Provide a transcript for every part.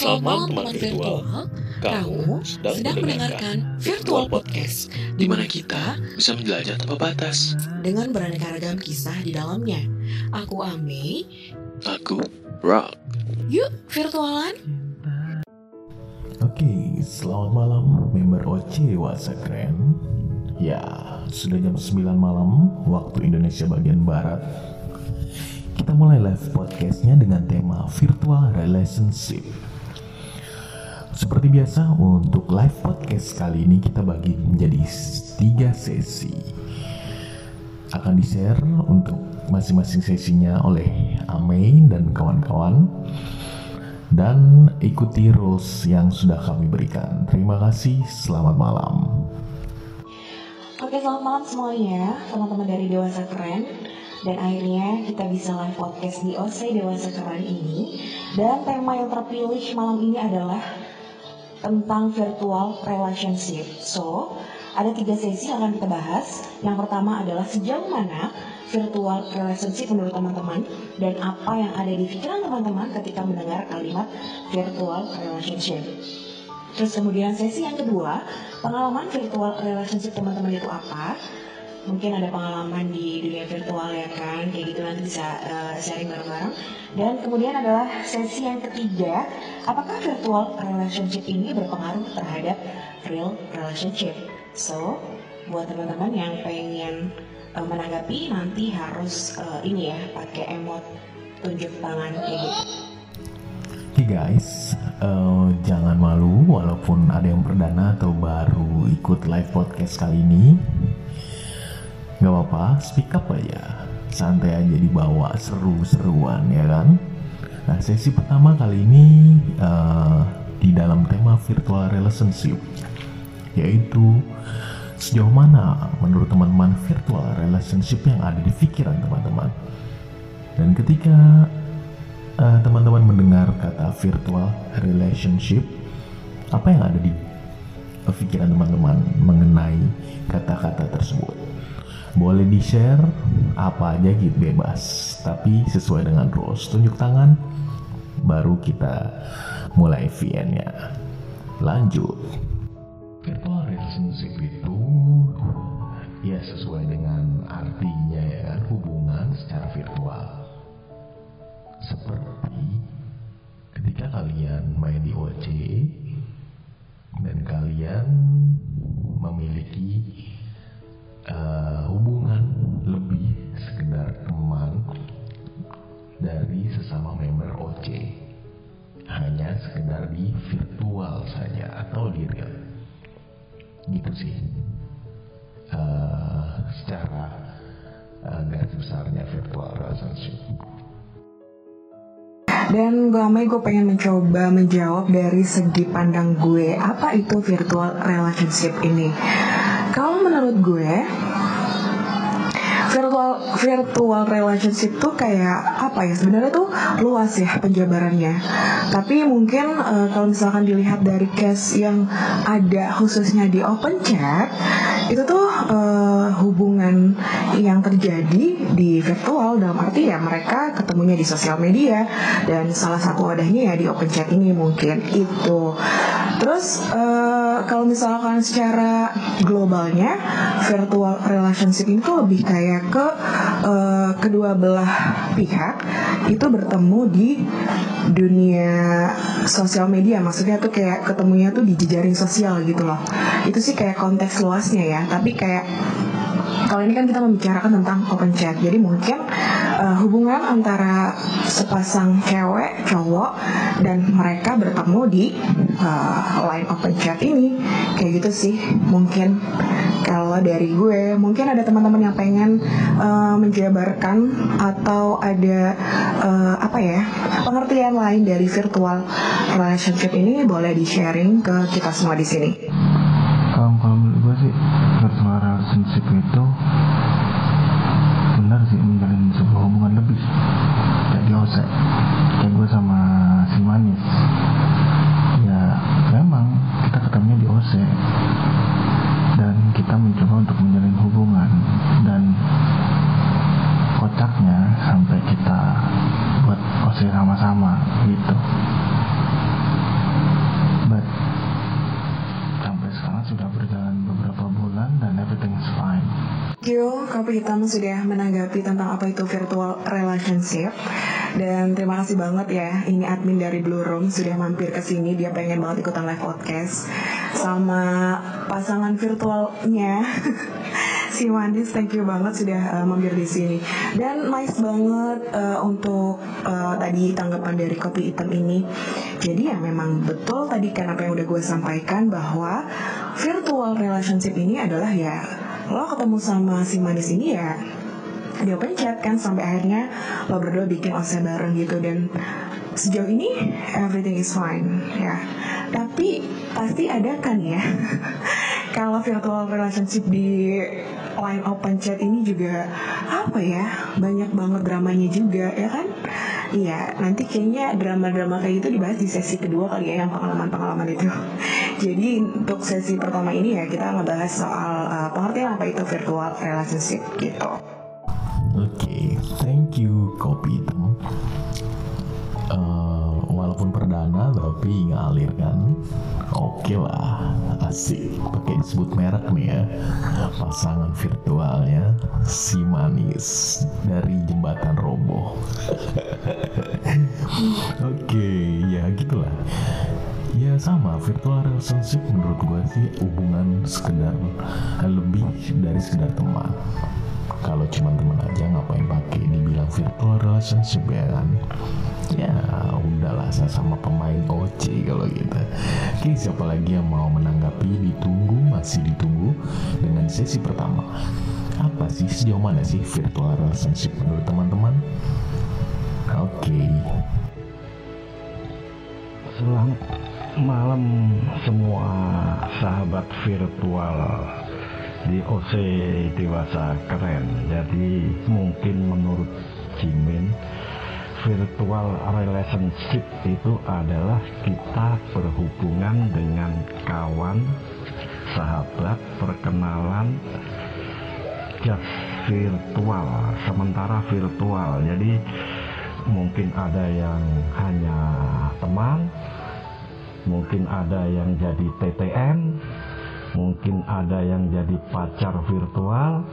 Selamat malam teman virtual. Kamu sedang mendengarkan Virtual Podcast, di mana kita bisa menjelajah tanpa batas. dengan beraneka ragam kisah di dalamnya. Aku Ame, Aku Rock. yuk virtualan. Oke, selamat malam member OC Wasa Keren. Ya, sudah jam 9 malam waktu Indonesia bagian Barat. Kita mulai live podcastnya dengan tema Virtual Relationship. Seperti biasa, untuk live podcast kali ini kita bagi menjadi tiga sesi. Akan di-share untuk masing-masing sesinya oleh Amei dan kawan-kawan dan ikuti rules yang sudah kami berikan. Terima kasih, selamat malam. Oke, selamat malam semuanya, teman-teman dari Dewasa Keren. Dan akhirnya kita bisa live podcast di OC Dewasa Keren ini. Dan tema yang terpilih malam ini adalah tentang virtual relationship. So, ada tiga sesi yang akan kita bahas. Yang pertama adalah sejauh mana virtual relationship menurut teman-teman dan apa yang ada di pikiran teman-teman ketika mendengar kalimat virtual relationship. Terus kemudian sesi yang kedua, pengalaman virtual relationship teman-teman itu apa? Mungkin ada pengalaman di dunia virtual ya kan, kayak gitu nanti bisa eh, sharing bareng-bareng. Dan kemudian adalah sesi yang ketiga, apakah virtual relationship ini berpengaruh terhadap real relationship? So, buat teman-teman yang pengen eh, menanggapi nanti harus eh, ini ya pakai emot tunjuk tangan kayak gitu. Oke guys, eh, jangan malu walaupun ada yang perdana atau baru ikut live podcast kali ini. Gak apa-apa, speak up aja. Santai aja dibawa seru-seruan ya kan. Nah sesi pertama kali ini eh, di dalam tema virtual relationship yaitu sejauh mana menurut teman-teman virtual relationship yang ada di pikiran teman-teman. Dan ketika eh, teman-teman mendengar kata virtual relationship, apa yang ada di pikiran teman-teman mengenai kata-kata tersebut? Boleh di-share apa aja gitu bebas, tapi sesuai dengan rules. Tunjuk tangan, baru kita mulai VN-nya. Lanjut. OC hanya sekedar di virtual saja atau di real. Gitu sih. Eh, secara eh, garis besarnya virtual relationship. Dan gue Amai gue pengen mencoba menjawab dari segi pandang gue Apa itu virtual relationship ini? Kalau menurut gue Virtual virtual relationship tuh kayak apa ya sebenarnya tuh luas ya penjabarannya. Tapi mungkin eh, kalau misalkan dilihat dari case yang ada khususnya di open chat itu tuh eh, hubungan yang terjadi di virtual dalam arti ya mereka ketemunya di sosial media dan salah satu wadahnya ya di open chat ini mungkin itu. Terus eh, kalau misalkan secara globalnya virtual relationship ini tuh lebih kayak ke eh, kedua belah pihak itu bertemu di dunia sosial media. Maksudnya tuh kayak ketemunya tuh di jejaring sosial gitu loh. Itu sih kayak konteks luasnya ya tapi kayak kalau ini kan kita membicarakan tentang open chat. Jadi mungkin eh, hubungan antara sepasang cewek cowok dan mereka bertemu di eh, line open chat ini. Kayak gitu sih. Mungkin kalau dari gue mungkin ada teman-teman yang pengen eh, menjabarkan atau ada eh, apa ya pengertian lain dari virtual relationship ini boleh di sharing ke kita semua di sini. kalau kalau gue sih virtual relationship itu benar sih menjalin sebuah hubungan lebih. Kayak di OSE kayak gue sama si manis sudah menanggapi tentang apa itu virtual relationship. Dan terima kasih banget ya Ini admin dari Blue Room sudah mampir ke sini. Dia pengen banget ikutan live podcast Sama pasangan virtualnya. Si Wandis thank you banget sudah uh, mampir di sini. Dan nice banget uh, untuk uh, tadi tanggapan dari Kopi Hitam ini. Jadi ya memang betul tadi kan apa yang udah gue sampaikan Bahwa virtual relationship ini adalah ya lo ketemu sama si manis ini ya dia open chat kan sampai akhirnya lo berdua bikin OC bareng gitu dan sejauh ini everything is fine ya tapi pasti ada kan ya kalau virtual relationship di line open chat ini juga apa ya banyak banget dramanya juga ya kan Iya, nanti kayaknya drama-drama kayak gitu dibahas di sesi kedua kali ya yang pengalaman-pengalaman itu. Jadi untuk sesi pertama ini ya kita ngebahas soal uh, pengertian apa itu virtual relationship gitu. Oke, thank you Kopi Hitam. Uh, walaupun perdana tapi ngalir kan. Oke okay lah, asik. Pakai disebut merek nih ya. Pasangan virtualnya si manis dari jembatan roboh. Oke, okay, ya gitulah. Ya sama, virtual relationship menurut gue sih hubungan sekedar lebih dari sekedar teman kalau cuma teman aja ngapain pakai dibilang virtual relationship ya kan? Ya udahlah saya sama pemain OC kalau gitu. Oke siapa lagi yang mau menanggapi? Ditunggu masih ditunggu dengan sesi pertama. Apa sih? Sejauh mana sih virtual relationship menurut teman-teman? Oke. Selamat malam semua sahabat virtual di OC dewasa keren. Jadi mungkin menurut Jimin virtual relationship itu adalah kita berhubungan dengan kawan sahabat perkenalan just virtual sementara virtual. Jadi mungkin ada yang hanya teman mungkin ada yang jadi TTN mungkin ada yang jadi pacar virtual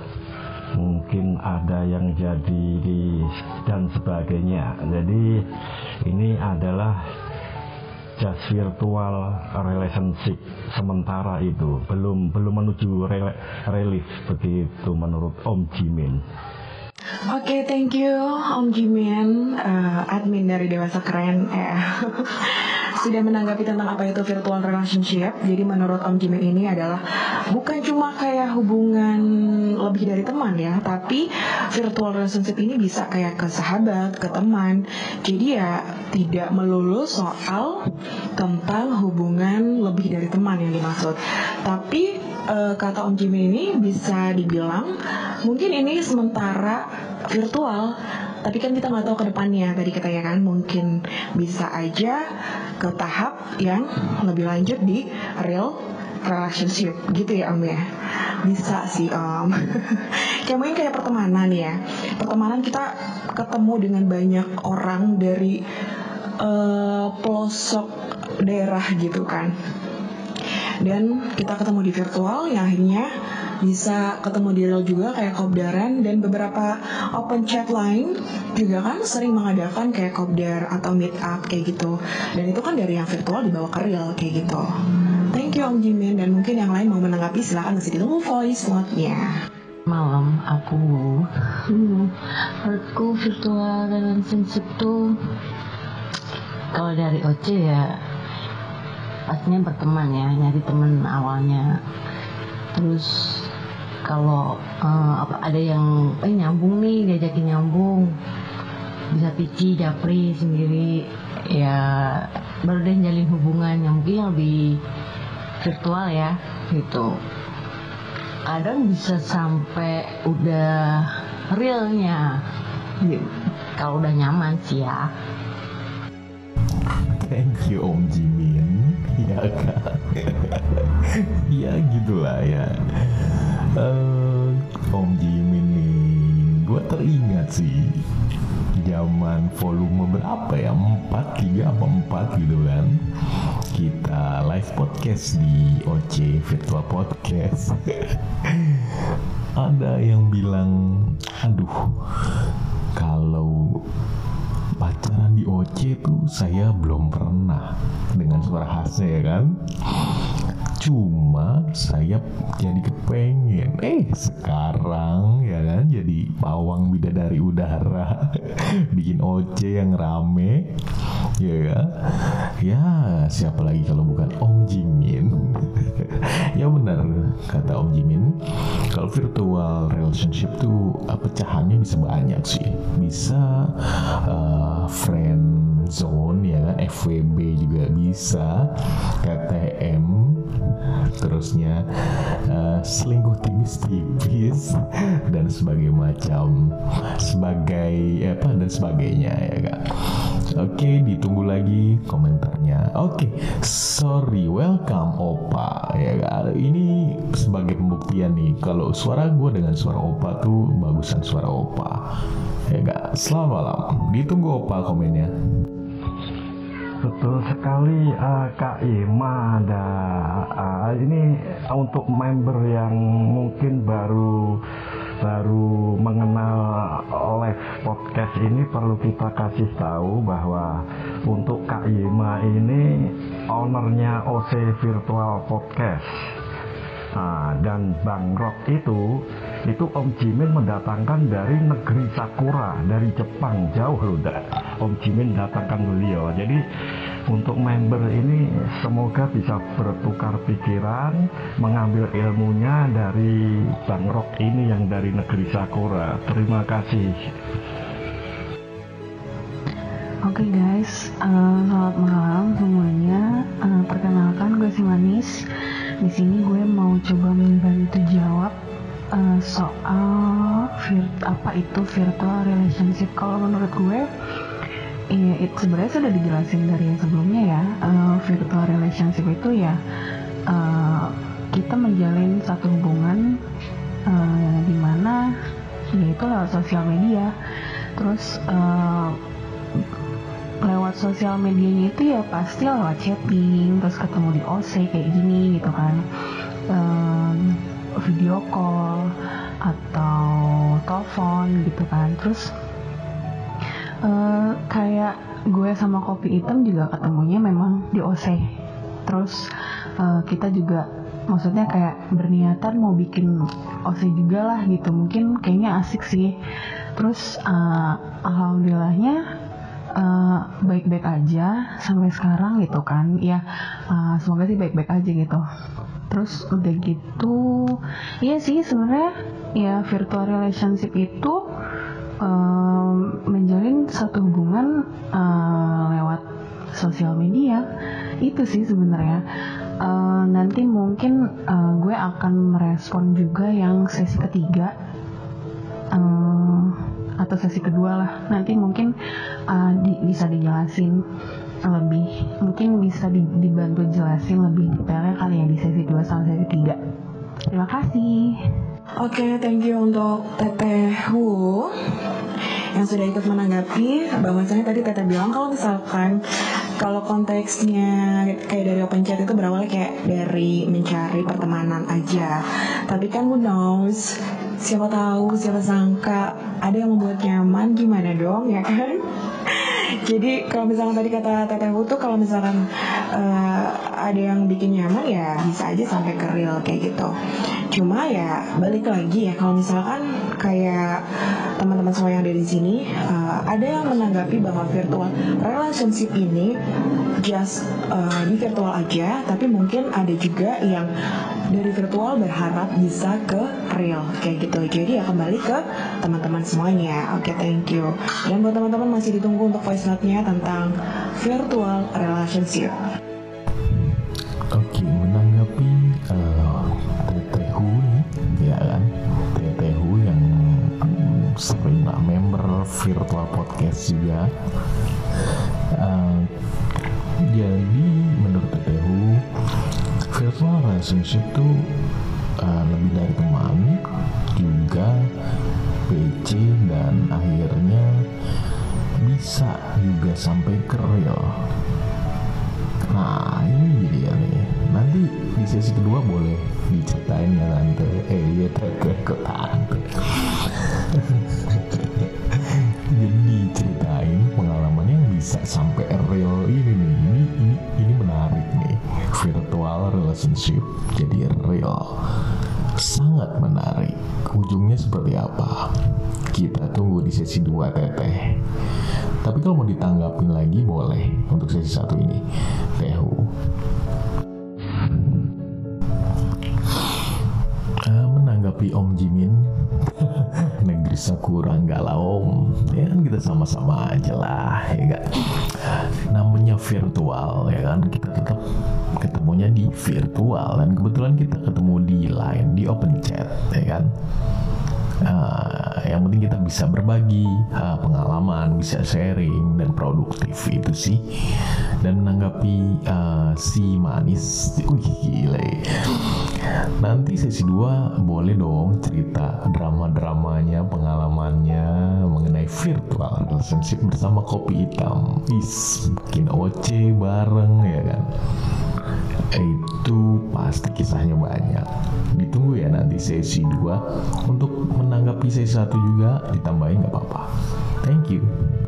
mungkin ada yang jadi di dan sebagainya. Jadi ini adalah just virtual relationship sementara itu. Belum belum menuju rel relief begitu menurut Om Jimin Oke, okay, thank you Om Jimin, uh, admin dari Dewasa Keren. Eh, sudah menanggapi tentang apa itu virtual relationship. Jadi menurut Om Jimin ini adalah bukan cuma kayak hubungan lebih dari teman ya, tapi virtual relationship ini bisa kayak ke sahabat, ke teman. Jadi ya tidak melulu soal tentang hubungan lebih dari teman yang dimaksud. Tapi uh, kata Om Jimin ini bisa dibilang mungkin ini sementara virtual tapi kan kita nggak tahu ke depannya. Tadi kata ya kan mungkin bisa aja ke tahap yang lebih lanjut di real relationship. Gitu ya om ya? Bisa sih om. Kayak mungkin kayak pertemanan ya. Pertemanan kita ketemu dengan banyak orang dari uh, pelosok daerah gitu kan dan kita ketemu di virtual yang akhirnya bisa ketemu di real juga kayak kopdaran dan beberapa open chat lain juga kan sering mengadakan kayak kopdar atau meet up kayak gitu. Dan itu kan dari yang virtual dibawa ke real kayak gitu. Thank you Om Jimin. Dan mungkin yang lain mau menanggapi silahkan masih ditunggu voice note-nya malam aku hmm, menurutku virtual relationship tuh kalau dari OC ya pastinya berteman ya nyari teman awalnya. Terus kalau uh, apa ada yang eh nyambung nih diajakin nyambung. Bisa pici japri sendiri. Ya baru deh jalin hubungan yang mungkin lebih virtual ya gitu. Kadang bisa sampai udah realnya. Kalau udah nyaman sih ya. Thank you Om Jimin ya kan? Ya gitulah ya. Uh, Om Jimin nih gue teringat sih zaman volume berapa ya? 4 3 apa 4 gitu kan? Kita live podcast di OC Virtual Podcast. Ada yang bilang aduh kalau OC tuh saya belum pernah dengan suara khasnya ya kan cuma saya jadi kepengen. Eh sekarang ya kan jadi pawang bidadari udara. Bikin OC yang rame. Ya kan ya siapa lagi kalau bukan Om Jimin? Ya benar kata Om Jimin. Kalau virtual relationship tuh uh, pecahannya bisa banyak sih. Bisa uh, friend zone ya kan? FWB juga bisa. KTM terusnya uh, selingkuh tipis-tipis dan sebagai macam. Sebagai apa dan sebagainya ya kak oke ditunggu lagi komentarnya. Oke sorry welcome opa ya kak ini sebagai pembuktian nih kalau suara gue dengan suara opa tuh bagusan suara opa ya kak selamat malam. Ditunggu opa komennya Betul sekali uh, Kak Ima ada uh, ini untuk member yang mungkin baru baru mengenal live podcast ini perlu kita kasih tahu bahwa untuk Kak Ima ini ownernya OC Virtual Podcast. Nah, dan Bang Rock itu itu Om Jimin mendatangkan dari negeri Sakura dari Jepang jauh loh. Om Jimin datangkan beliau jadi untuk member ini semoga bisa bertukar pikiran mengambil ilmunya dari Bang Rock ini yang dari negeri Sakura terima kasih Oke guys, eh, selamat malam semuanya. Eh, perkenalkan gue si Manis. Di sini gue mau coba membantu jawab eh, soal vir- apa itu virtual relationship. Kalau menurut gue, ya itu sebenarnya sudah dijelasin dari yang sebelumnya ya. Eh, virtual relationship itu ya eh, kita menjalin satu hubungan eh, di mana yaitu lewat sosial media. Terus eh, lewat sosial medianya itu ya pasti lewat chatting terus ketemu di OC kayak gini gitu kan. Em, video call atau telepon gitu kan. Terus eh, kayak gue sama kopi hitam juga ketemunya memang di OC terus eh, kita juga maksudnya kayak berniatan mau bikin OC juga lah gitu. Mungkin kayaknya asik sih. Terus eh, alhamdulillahnya eh, baik-baik aja sampai sekarang gitu kan. Ya eh, semoga sih baik-baik aja gitu. Terus udah gitu iya sih sebenarnya ya virtual relationship itu em, menjalin satu hubungan eh, lewat sosial media. Itu sih sebenarnya. Eh, nanti mungkin eh, gue akan merespon juga yang sesi ketiga atau sesi kedua lah. Nanti mungkin uh, di- bisa dijelasin lebih mungkin bisa di- dibantu jelasin lebih detailnya kali ya di sesi 2 sama sesi 3 terima kasih Oke, thank you untuk Teteh Wu yang sudah ikut menanggapi bahwasanya tadi Teteh bilang kalau misalkan kalau konteksnya kayak dari open chat itu berawal kayak dari mencari pertemanan aja. Tapi kan who knows, siapa tahu, siapa sangka ada yang membuat nyaman gimana dong ya kan? Jadi kalau misalkan tadi kata Teteh Wu tuh kalau misalkan eh, ada yang bikin nyaman ya bisa aja sampai ke real kayak gitu. Cuma ya balik lagi ya kalau misalkan kayak teman-teman semua yang ada di sini eh, ada yang menanggapi bahwa virtual relationship ini just eh, di virtual aja, tapi mungkin ada juga yang dari virtual berharap bisa ke real kayak gitu. Jadi ya kembali ke teman-teman semuanya. Oke, thank you. Dan buat teman-teman masih ditunggu untuk voice note-nya tentang virtual relationship. Sering lah member virtual podcast juga. Eh, jadi menurut Tetehu, virtual relationship tuh eh, lebih dari teman, juga PC dan akhirnya bisa juga sampai ke real. Nah ini jadi ya nih nanti di sesi kedua boleh diceritain ya tante eh iya tante kok tante relationship jadi real. Sangat menarik. Ujungnya seperti apa? Kita tunggu di sesi 2 teteh. Tapi kalau mau ditanggapin lagi boleh untuk sesi satu ini. Tehu. Ah, menanggapi Om Jimin. Negeri Sakura enggak lah Om. Ya kan kita sama-sama aja lah ya kan? Namanya virtual ya kan? Kita tetap ketemunya di virtual dan kebetulan kita ketemu di line di open chat ya kan Ah, yang penting kita bisa berbagi ah, pengalaman, bisa sharing dan produktif itu sih. Dan menanggapi ah, si manis, wih gila. ya. Nanti sesi 2 boleh dong cerita drama-dramanya, pengalamannya mengenai virtual relationship bersama kopi hitam. Is bikin OC bareng ya kan itu pasti kisahnya banyak. Ditunggu ya nanti sesi 2 untuk menanggapi sesi 1 juga ditambahin nggak apa-apa. Thank you.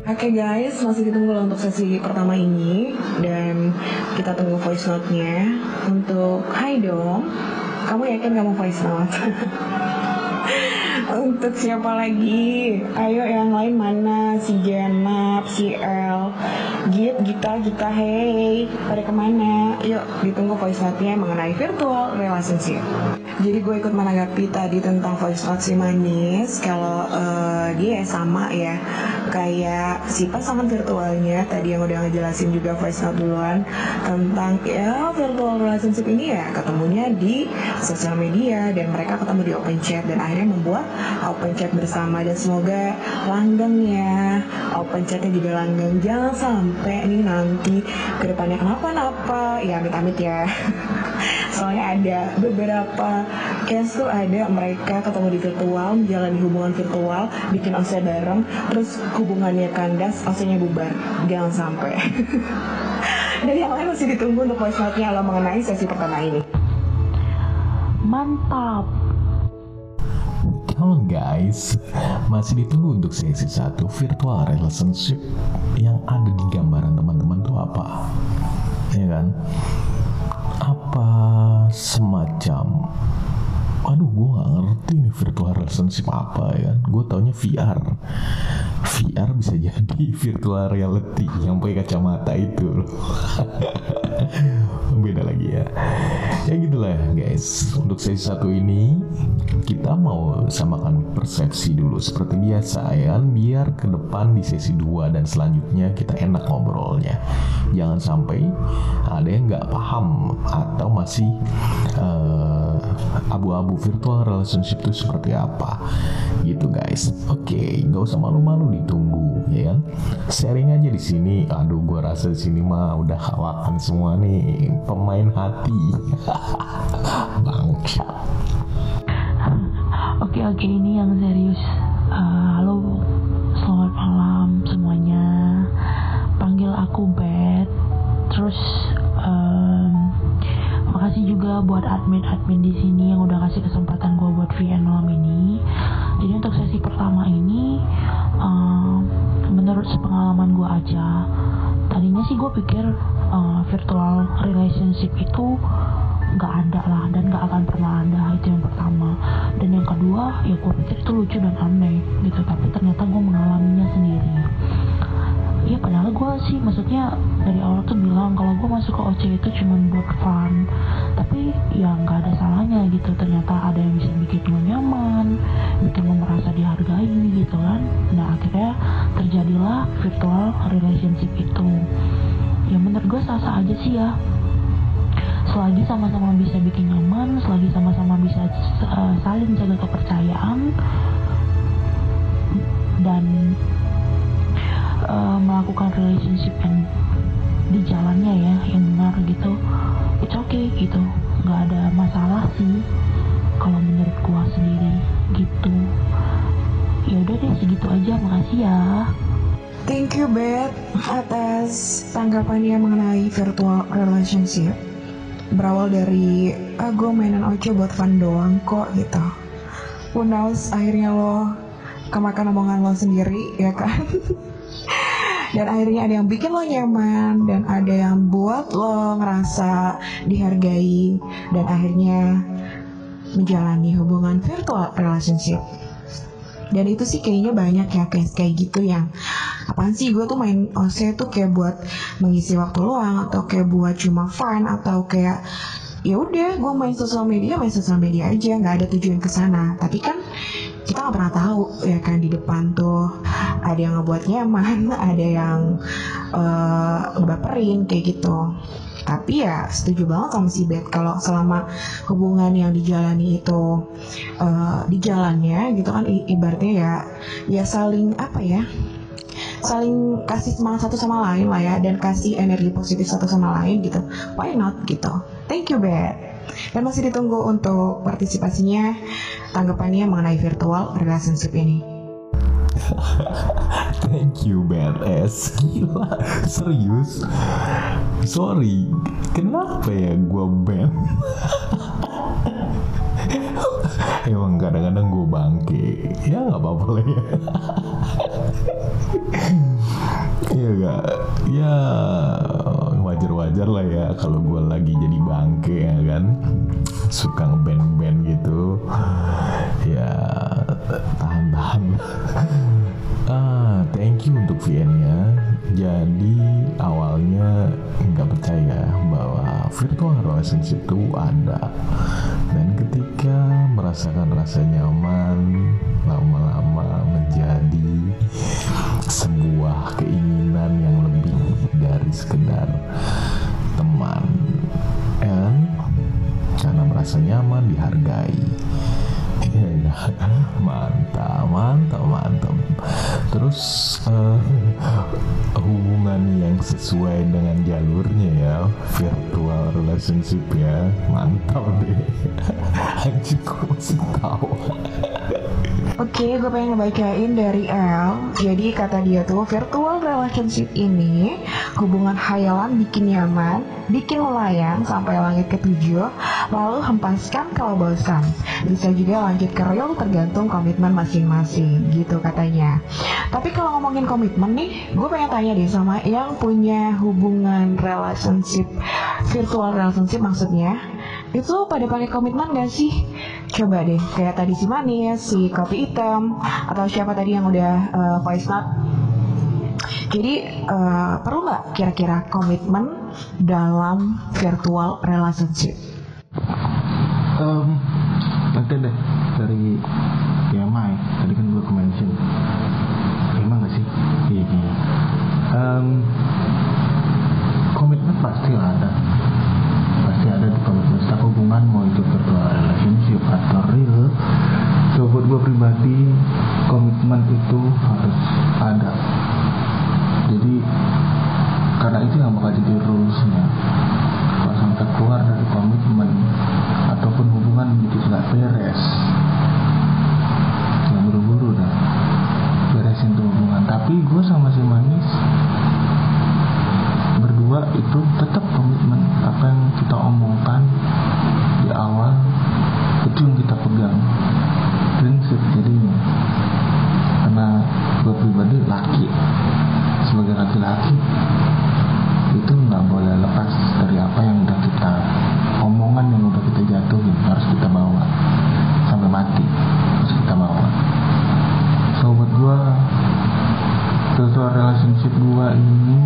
Oke guys, masih ditunggu loh untuk sesi pertama ini. Dan kita tunggu voice note-nya. Untuk Hai dong, kamu yakin kamu voice note? untuk siapa lagi? Ayo yang lain mana? Si Jenap, si El, Git, Gita, Gita, hey, pada ke mana? Yuk ditunggu voice note-nya mengenai virtual relationship. Jadi gue ikut menanggapi tadi tentang voice note si Manis kalau eh, dia sama ya. Kayak si pasangan virtualnya tadi yang udah ngejelasin juga voice note duluan tentang ya virtual relationship ini ya ketemunya di sosial media dan mereka ketemu di open chat dan akhirnya membuat open chat bersama. Dan semoga langgeng ya open chatnya juga langgeng. Jangan sampai ini nanti ke depannya kenapa-napa ya amit-amit ya soalnya ada beberapa case tuh ada mereka ketemu di virtual menjalani hubungan virtual bikin OC bareng terus hubungannya kandas OC-nya bubar jangan sampai dan yang lain masih ditunggu untuk voice note-nya lo mengenai sesi pertama ini Mantap. Come on guys, masih ditunggu untuk sesi satu virtual relationship yang ada di gambaran teman-teman tuh apa? Ya kan? Apa semacam Aduh gue gak ngerti nih virtual relationship apa ya. Gue taunya VR VR bisa jadi virtual reality Yang pakai kacamata itu. Beda lagi ya. Ya gitulah guys. Untuk sesi satu ini Kita mau samakan persepsi dulu. Seperti biasa ya Biar ke depan di sesi 2 dan selanjutnya Kita enak ngobrolnya. Jangan sampai ada yang nggak paham Atau masih eh, abu-abu virtual relationship itu seperti apa? Gitu guys. Oke nggak usah malu-malu ditunggu ya kan? Sharing aja di sini. Aduh gua rasa di sini mah udah hawakan semua nih. Pemain hati. Bangsa Oke oke ini yang serius. Eh, halo, selamat malam semuanya. Panggil aku Beth. Terus makasih juga buat admin-admin di sini yang udah kasih kesempatan gue buat VN malam ini. Jadi untuk sesi pertama ini, em, menurut sepengalaman gue aja, tadinya sih gue pikir eh, virtual relationship itu nggak ada lah dan nggak akan pernah ada. Itu yang pertama. Dan yang kedua ya gue pikir itu lucu dan aneh gitu tapi ternyata gue mengalaminya sendiri padahal gue sih maksudnya dari awal tuh bilang kalau gue masuk ke OC itu cuma buat fun. Tapi ya nggak ada salahnya gitu. Ternyata ada yang bisa bikin gue nyaman bikin gue merasa dihargai gitu kan. Nah akhirnya terjadilah virtual relationship itu. Ya menurut gue sah-sah aja sih ya. Selagi sama-sama bisa bikin nyaman, selagi sama-sama bisa uh, saling jaga kepercayaan dan uh, melakukan relationship yang di jalannya ya, yang benar gitu, it's okay gitu, nggak ada masalah sih kalau menurut gua sendiri gitu. Ya udah deh segitu aja, makasih ya. Thank you Beth atas tanggapannya mengenai virtual relationship. berawal dari ah mainan Oce buat fun doang kok gitu who knows akhirnya lo kemakan omongan lo sendiri ya kan dan akhirnya ada yang bikin lo nyaman dan ada yang buat lo ngerasa dihargai dan akhirnya menjalani hubungan virtual relationship. Dan itu sih kayaknya banyak ya kayak kayak gitu yang apaan sih gue tuh main OC tuh kayak buat mengisi waktu luang atau kayak buat cuma fun atau kayak ya udah gue main sosial media main sosial media aja nggak ada tujuan ke sana. Tapi kan kita nggak pernah tahu ya kan di depan tuh ada yang ngebuat nyaman ada yang uh, baperin kayak gitu. Tapi ya setuju banget sama si Bet kalau selama hubungan yang dijalani itu uh, di jalannya gitu kan i- ibaratnya ya ya saling apa ya saling kasih semangat satu sama lain lah ya dan kasih energi positif satu sama lain gitu. Why not gitu? Thank you Bet dan masih ditunggu untuk partisipasinya tanggapannya mengenai virtual relationship ini. Thank you badass Gila Serius? Sorry Kenapa ya gue ban Emang kadang-kadang gue bangke. Ya gak apa-apa lah ya. Iya gak Ya wajar-wajar lah ya Kalau gue lagi jadi bangke ya kan Suka ngeband-band gitu Ya tahan-tahan Ah, thank you untuk VN-nya. Jadi awalnya nggak percaya bahwa virtual relationship itu ada. Dan ketika merasakan rasa nyaman, lama-lama menjadi sebuah keinginan yang lebih dari sekedar teman. And karena merasa nyaman dihargai. Iya, mantap, mantap, mantap. Terus eh, hubungan yang sesuai dengan jalurnya ya, virtual relationship ya, mantap deh. Anjing gue masih tahu. Oke, gue pengen ngebacain dari L. Jadi kata dia tuh virtual relationship ini hubungan hayalan bikin nyaman, bikin melayang sampai langit ketujuh, lalu hempaskan kalau bosan. Bisa juga lanjut ke real tergantung komitmen masing-masing, gitu katanya. Tapi kalau ngomongin komitmen nih, gue pengen tanya deh sama yang punya hubungan relationship, virtual relationship maksudnya, itu pada pakai komitmen gak sih? Coba deh, kayak tadi si manis, si kopi hitam, atau siapa tadi yang udah uh, voice note. Jadi uh, perlu nggak kira-kira komitmen dalam virtual relationship? um, nanti deh dari PMI tadi kan gue mention PMI gak sih iya um, pribadi komitmen itu harus ada. Jadi karena itu yang bakal jadi rulesnya. Kalau sampai keluar dari komitmen ataupun hubungan itu nggak beres. Yang buru-buru dah. Beresin tuh hubungan. Tapi gue sama si manis berdua itu tetap relationship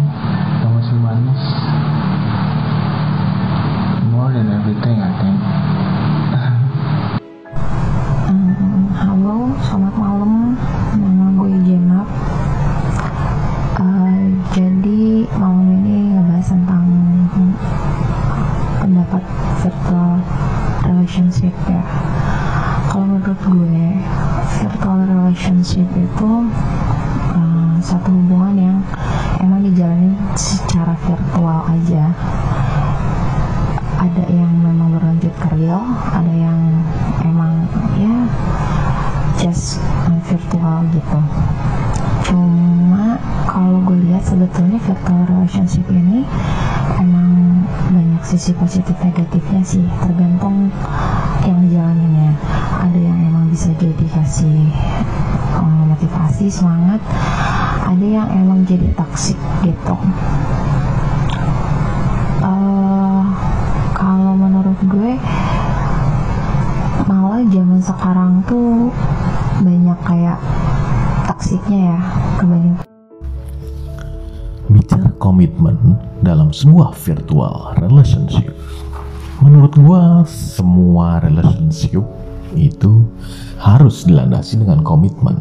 dilandasi dengan komitmen.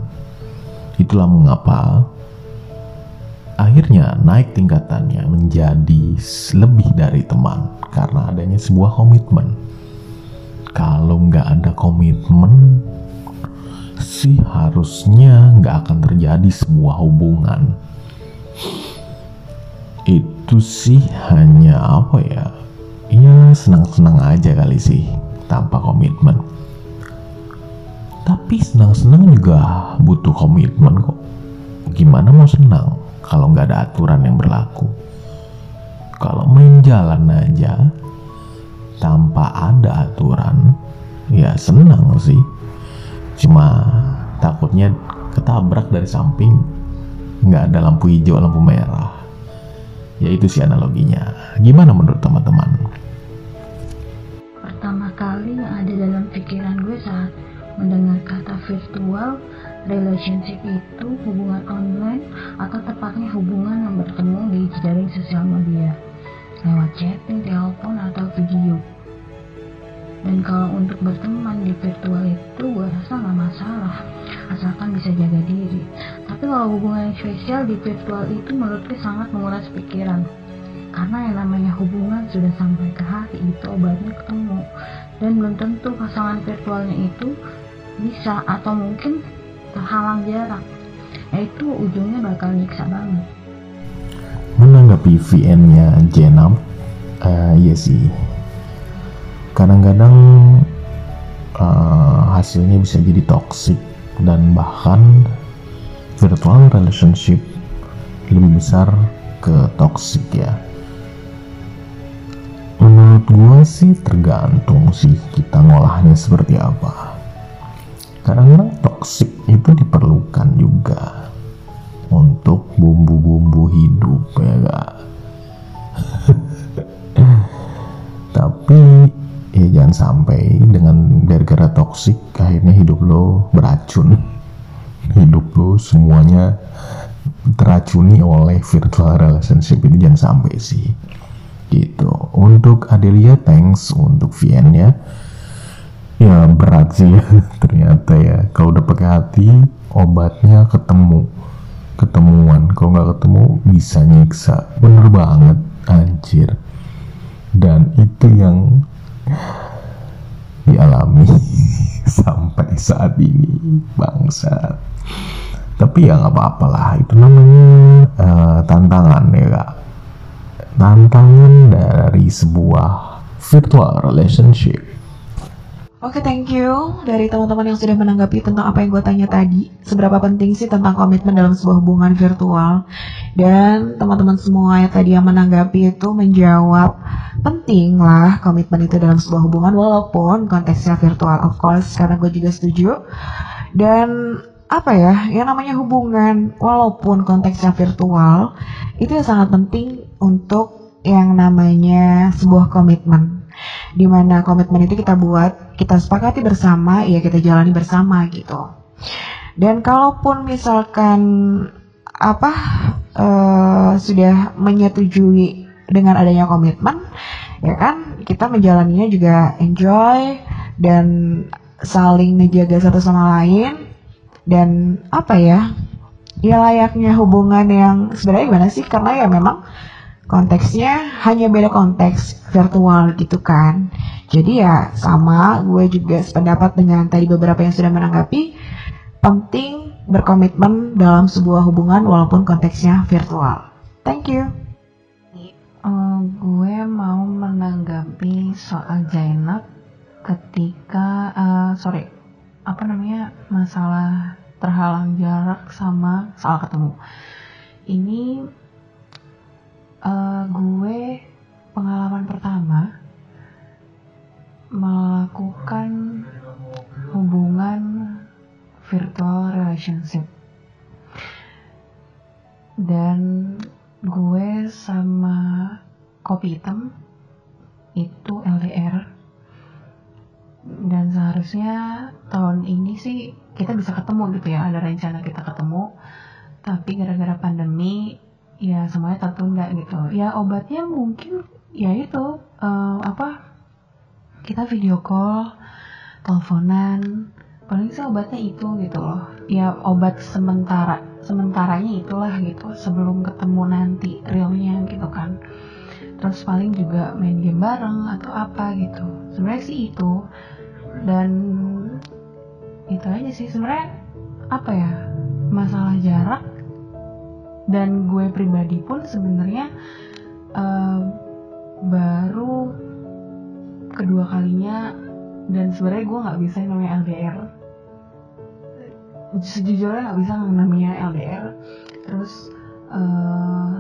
Itulah mengapa akhirnya naik tingkatannya menjadi lebih dari teman karena adanya sebuah komitmen. Kalau nggak ada komitmen, sih harusnya nggak akan terjadi sebuah hubungan itu sih hanya apa ya ya senang-senang aja kali sih tanpa komitmen tapi senang-senang juga butuh komitmen kok. Gimana mau senang kalau nggak ada aturan yang berlaku? Kalau main jalan aja tanpa ada aturan ya senang sih. Cuma takutnya ketabrak dari samping nggak ada lampu hijau lampu merah. Ya itu sih analoginya. Gimana menurut teman-teman? Pertama kali yang ada dalam pikiran gue saat mendengar kata virtual relationship itu hubungan online atau tepatnya hubungan yang bertemu di jaring sosial media lewat chatting, telepon atau video. Dan kalau untuk berteman di virtual itu gue rasa nggak masalah asalkan bisa jaga diri. Tapi kalau hubungan yang spesial di virtual itu menurut gue sangat menguras pikiran karena yang namanya hubungan sudah sampai ke hati itu obatnya ketemu. Dan belum tentu pasangan virtualnya itu bisa atau mungkin terhalang jarak yaitu ujungnya bakal nyiksa banget. Menanggapi VN-nya Jenab eh iya sih. Kadang-kadang eh, hasilnya bisa jadi toxic dan bahkan virtual relationship lebih besar ke toxic ya. Menurut gue sih tergantung sih kita ngolahnya seperti apa kadang-kadang toxic itu diperlukan juga untuk bumbu-bumbu hidup ya gak? tapi ya jangan sampai dengan gara-gara toksik akhirnya hidup lo beracun. Hidup lo semuanya teracuni oleh virtual relationship itu jangan sampai sih. Gitu. Untuk Adelia thanks untuk VN nya ya berat sih. Ya ternyata ya. Kalau udah pakai hati obatnya ketemu. Ketemuan. Kalau nggak ketemu bisa nyiksa. Bener banget anjir. Dan itu yang dialami sampai saat ini bangsa tapi ya nggak apa-apa lah. Itu namanya eh, tantangan ya kak. Tantangan dari sebuah virtual relationship Oke, thank you dari teman-teman yang sudah menanggapi tentang apa yang gue tanya tadi. Seberapa penting sih tentang komitmen dalam sebuah hubungan virtual? Dan teman-teman semua yang tadi yang menanggapi itu menjawab penting lah komitmen itu dalam sebuah hubungan walaupun konteksnya virtual of course karena gue juga setuju. Dan apa ya, yang namanya hubungan walaupun konteksnya virtual itu yang sangat penting untuk yang namanya sebuah komitmen di mana komitmen itu kita buat kita sepakati bersama ya kita jalani bersama gitu. Dan kalaupun misalkan apa eh, sudah menyetujui dengan adanya komitmen ya kan kita menjalaninya juga enjoy dan saling menjaga satu sama lain dan apa ya ya layaknya hubungan yang sebenarnya gimana sih? Karena ya memang konteksnya hanya beda konteks virtual gitu kan. Jadi ya sama gue juga sependapat dengan tadi beberapa yang sudah menanggapi. Penting berkomitmen dalam sebuah hubungan walaupun konteksnya virtual. Thank you. Eh, gue mau menanggapi soal Zainab ketika eh, sorry apa namanya masalah terhalang jarak sama salah ketemu. Ini eh, gue pengalaman pertama melakukan hubungan virtual relationship. Dan gue sama kopi hitam itu LDR dan seharusnya tahun ini sih kita bisa ketemu gitu ya ada rencana kita ketemu. Tapi gara-gara pandemi ya semuanya tertunda gitu. Ya obatnya mungkin ya itu eh, apa kita video call teleponan paling sih obatnya itu gitu loh. Ya obat sementara sementaranya itulah gitu sebelum ketemu nanti realnya gitu kan. Terus paling juga main game bareng atau apa gitu. Sebenarnya sih itu. Dan itu aja sih sebenarnya apa ya masalah jarak dan gue pribadi pun sebenarnya eh, baru kedua kalinya dan sebenarnya gue nggak bisa namanya LDR sejujurnya nggak bisa yang namanya LDR terus eh,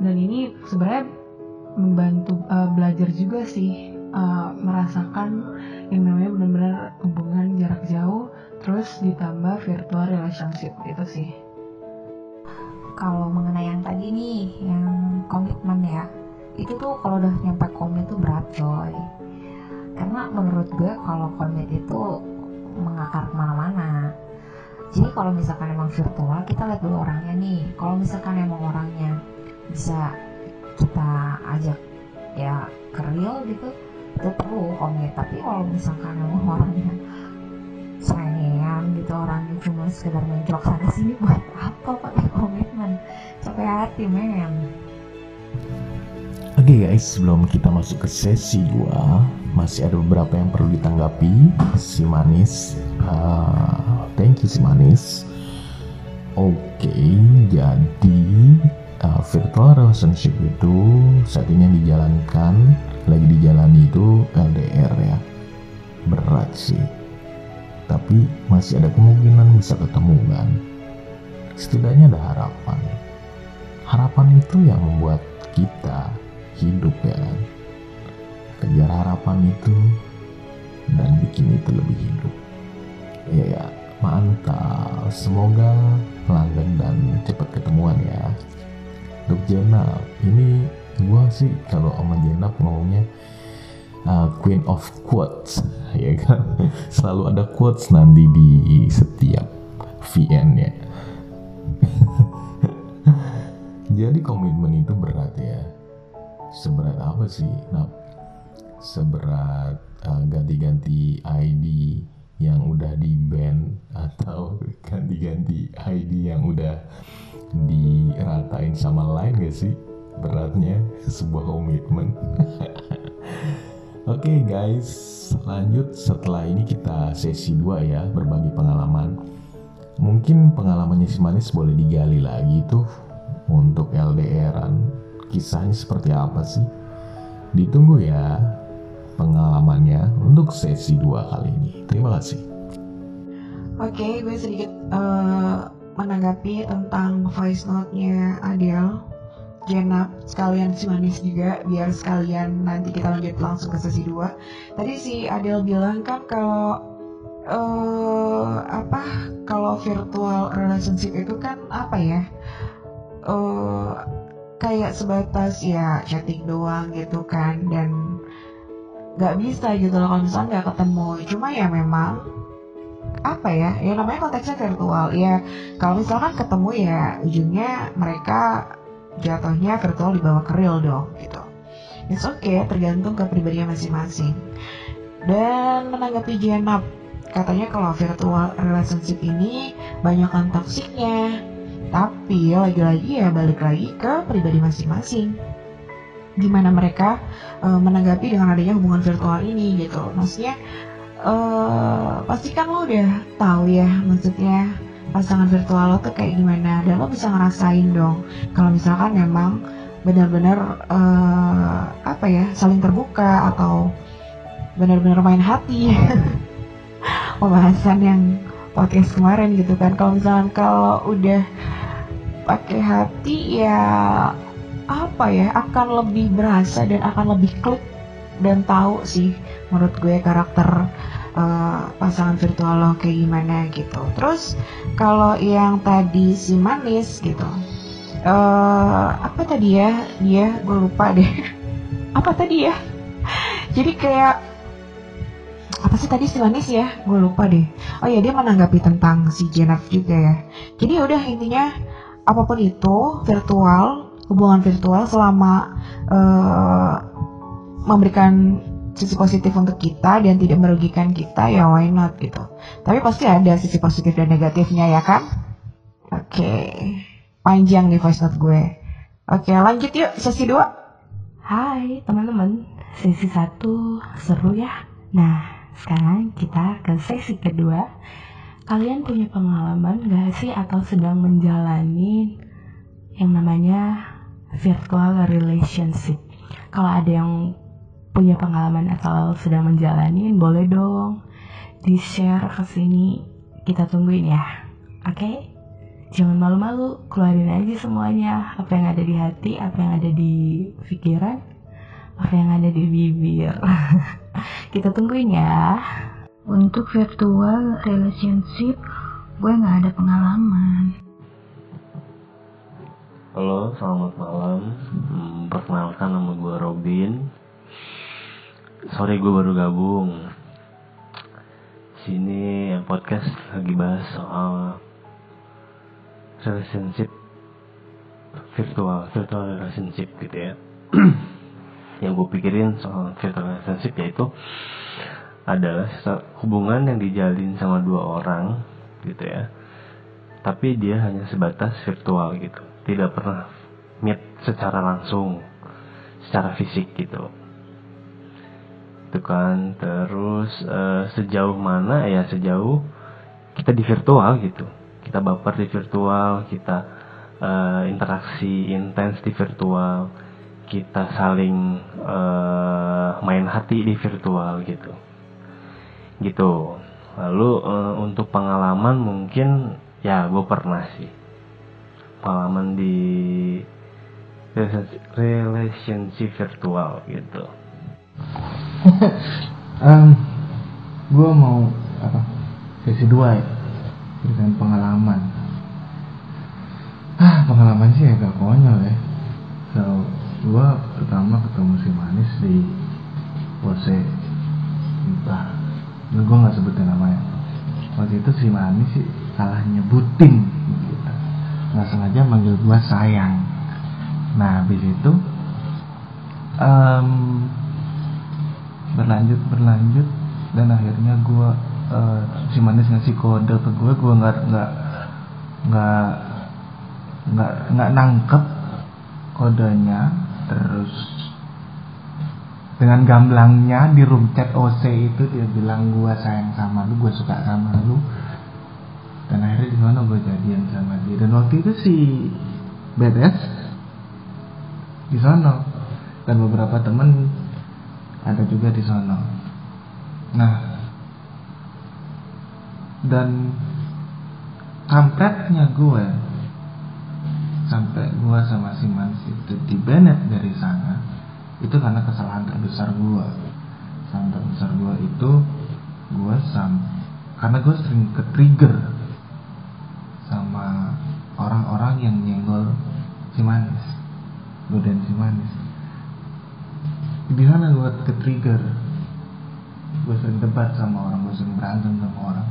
dan ini sebenarnya membantu eh, belajar juga sih eh, merasakan yang namanya benar-benar hubungan jarak jauh terus ditambah virtual relationship itu sih kalau mengenai yang tadi nih yang komitmen ya itu tuh kalau udah nyampe komit tuh berat coy. Karena menurut gue kalau komit itu mengakar ke mana-mana. Jadi kalau misalkan emang virtual kita lihat dulu orangnya nih. Kalau misalkan emang orangnya bisa kita ajak ya ke real gitu itu perlu komit. Tapi kalau misalkan emang orangnya serengean gitu orangnya cuma sekedar menjok sana sini buat apa pakai capek hati men. Oke guys, sebelum kita masuk ke sesi 2 Masih ada beberapa yang perlu ditanggapi. Si Manis ah, Thank you si Manis. Oke, jadi ah, Virtual relationship itu Saat ini yang dijalankan Lagi dijalani itu LDR ya. Berat sih. Tapi masih ada kemungkinan bisa ketemu kan? Setidaknya ada harapan Harapan itu yang membuat kita hidup ya kan? Kejar harapan itu dan bikin itu lebih hidup. Ya ya. Mantap. Semoga langgeng dan cepat ketemuan ya. Untuk Jenap ini gua sih kalau sama Jenap ngomongnya uh, Queen of Quotes ya kan? Selalu ada quotes nanti di setiap VN ya jadi komitmen itu berat ya. Seberat apa sih? Nah seberat uh, ganti-ganti ID yang udah di ban atau ganti-ganti ID yang udah diratain sama lain gak sih? Beratnya sebuah komitmen. Oke okay guys, lanjut setelah ini kita sesi 2 ya, berbagi pengalaman. Mungkin pengalamannya si Manis boleh digali lagi tuh untuk LDRan. Kisahnya seperti apa sih? Ditunggu ya pengalamannya untuk sesi 2 kali ini. Terima kasih. Oke, gue sedikit eh, menanggapi tentang voice note-nya Adele, Jenap, sekalian si manis juga, biar sekalian nanti kita lanjut langsung ke sesi 2. Tadi si Adele bilang kan kalau eh apa kalau virtual relationship itu kan apa ya? Eh kayak sebatas ya chatting doang gitu kan dan nggak bisa gitu loh kalau misalnya nggak ketemu. Cuma ya memang apa ya ya namanya konteksnya virtual. Ya kalau misalkan ketemu ya ujungnya mereka jatuhnya virtual dibawa ke real dong gitu. It's okay tergantung ke pribadinya masing-masing. Dan menanggapi Jenap katanya kalau virtual relationship ini banyak toksiknya tapi lagi-lagi ya balik lagi ke pribadi masing-masing. Gimana mereka uh, menanggapi dengan adanya hubungan virtual ini gitu. Maksudnya uh, pasti kan lo udah tahu ya maksudnya pasangan virtual lo tuh kayak gimana. Dan lo bisa ngerasain dong kalau misalkan memang benar-benar uh, apa ya saling terbuka atau benar-benar main hati. Pembahasan yang podcast kemarin gitu kan kalau misalkan kalau udah pakai hati ya apa ya akan lebih berasa dan akan lebih klik dan tahu sih menurut gue karakter uh, pasangan virtual lo kayak gimana gitu. Terus kalau yang tadi si manis gitu, uh, apa tadi ya dia gue lupa deh. apa tadi ya? Jadi kayak apa sih tadi si manis ya? Gue lupa deh. Oh ya dia menanggapi tentang si Jennifer juga ya. Jadi ya udah intinya apa pun itu virtual hubungan virtual selama uh, memberikan sisi positif untuk kita dan tidak merugikan kita ya why not gitu tapi pasti ada sisi positif dan negatifnya ya kan oke okay. panjang nih voice note gue oke okay, lanjut yuk sesi 2 hai teman-teman sesi satu seru ya nah sekarang kita ke sesi kedua. Kalian punya pengalaman gak sih atau sedang menjalani yang namanya virtual relationship? Kalau ada yang punya pengalaman atau sedang menjalani boleh dong di share ke sini. Kita tungguin ya. Oke? Okay? jangan malu-malu keluarin aja semuanya. Apa yang ada di hati apa yang ada di pikiran apa yang ada di bibir kita tungguin ya. Untuk virtual relationship gue nggak ada pengalaman. Halo, selamat malam. Hmm, perkenalkan nama gue Robin. Sorry gue baru gabung. Sini podcast lagi bahas soal relationship virtual virtual relationship gitu ya yang gue pikirin soal virtual relationship yaitu adalah hubungan yang dijalin sama dua orang gitu ya. Tapi dia hanya sebatas virtual gitu. Tidak pernah meet secara langsung secara fisik gitu. Gitu kan. Terus uh, sejauh mana? Ya sejauh kita di virtual gitu. Kita baper di virtual kita uh, interaksi intens di virtual kita saling uh, main hati di virtual gitu. Gitu. Lalu uh, untuk pengalaman mungkin ya gue pernah sih. Pengalaman di relationship virtual gitu. Um, gue mau apa sesi dua ya dengan pengalaman. Ah pengalaman sih agak konyol ya. So gue pertama ketemu si manis di pose entah gue nggak sebutin namanya. Waktu itu si manis sih salah nyebutin nggak sengaja manggil gue sayang. Nah habis itu um, berlanjut berlanjut dan akhirnya gue uh, si manis ngasih kode ke gue gue nggak nggak nggak nggak nggak nangkep kodenya terus. Dengan gamblangnya di room chat OC itu dia bilang gue sayang sama lu gue suka sama lu. Dan akhirnya di mana gue jadian sama dia. Dan waktu itu si BTS di sana dan beberapa temen ada juga di sana. Nah, dan kampretnya gue sampai gue sama si Mans itu Bennett dari sana itu karena kesalahan terbesar gue kesalahan terbesar gue itu gue sam karena gue sering ke trigger sama orang-orang yang nyenggol si manis godain si manis di sana gue ke trigger gue sering debat sama orang gue sering berantem sama orang.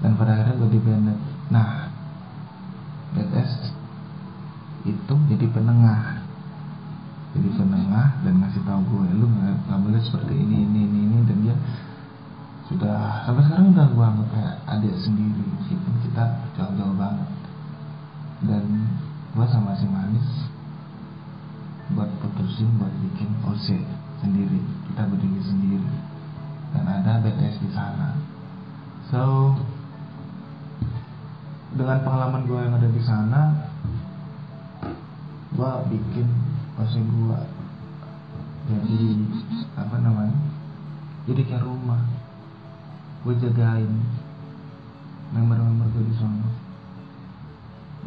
Dan pada akhirnya gue di Bennett. Nah itu jadi penengah. Jadi penengah dan ngasih tahu gue lu nggak boleh seperti ini ini ini ini dan dia sudah sampai sekarang udah gue anggap kayak adik sendiri meskipun kita jauh-jauh banget. Dan gue sama si manis buat putusin buat bikin OC sendiri kita berdiri sendiri. Dan ada BTS di sana. So dengan pengalaman gue yang ada di sana gue bikin OC gue jadi apa namanya? Jadi kayak rumah. Gue jagain member-member gue di sana.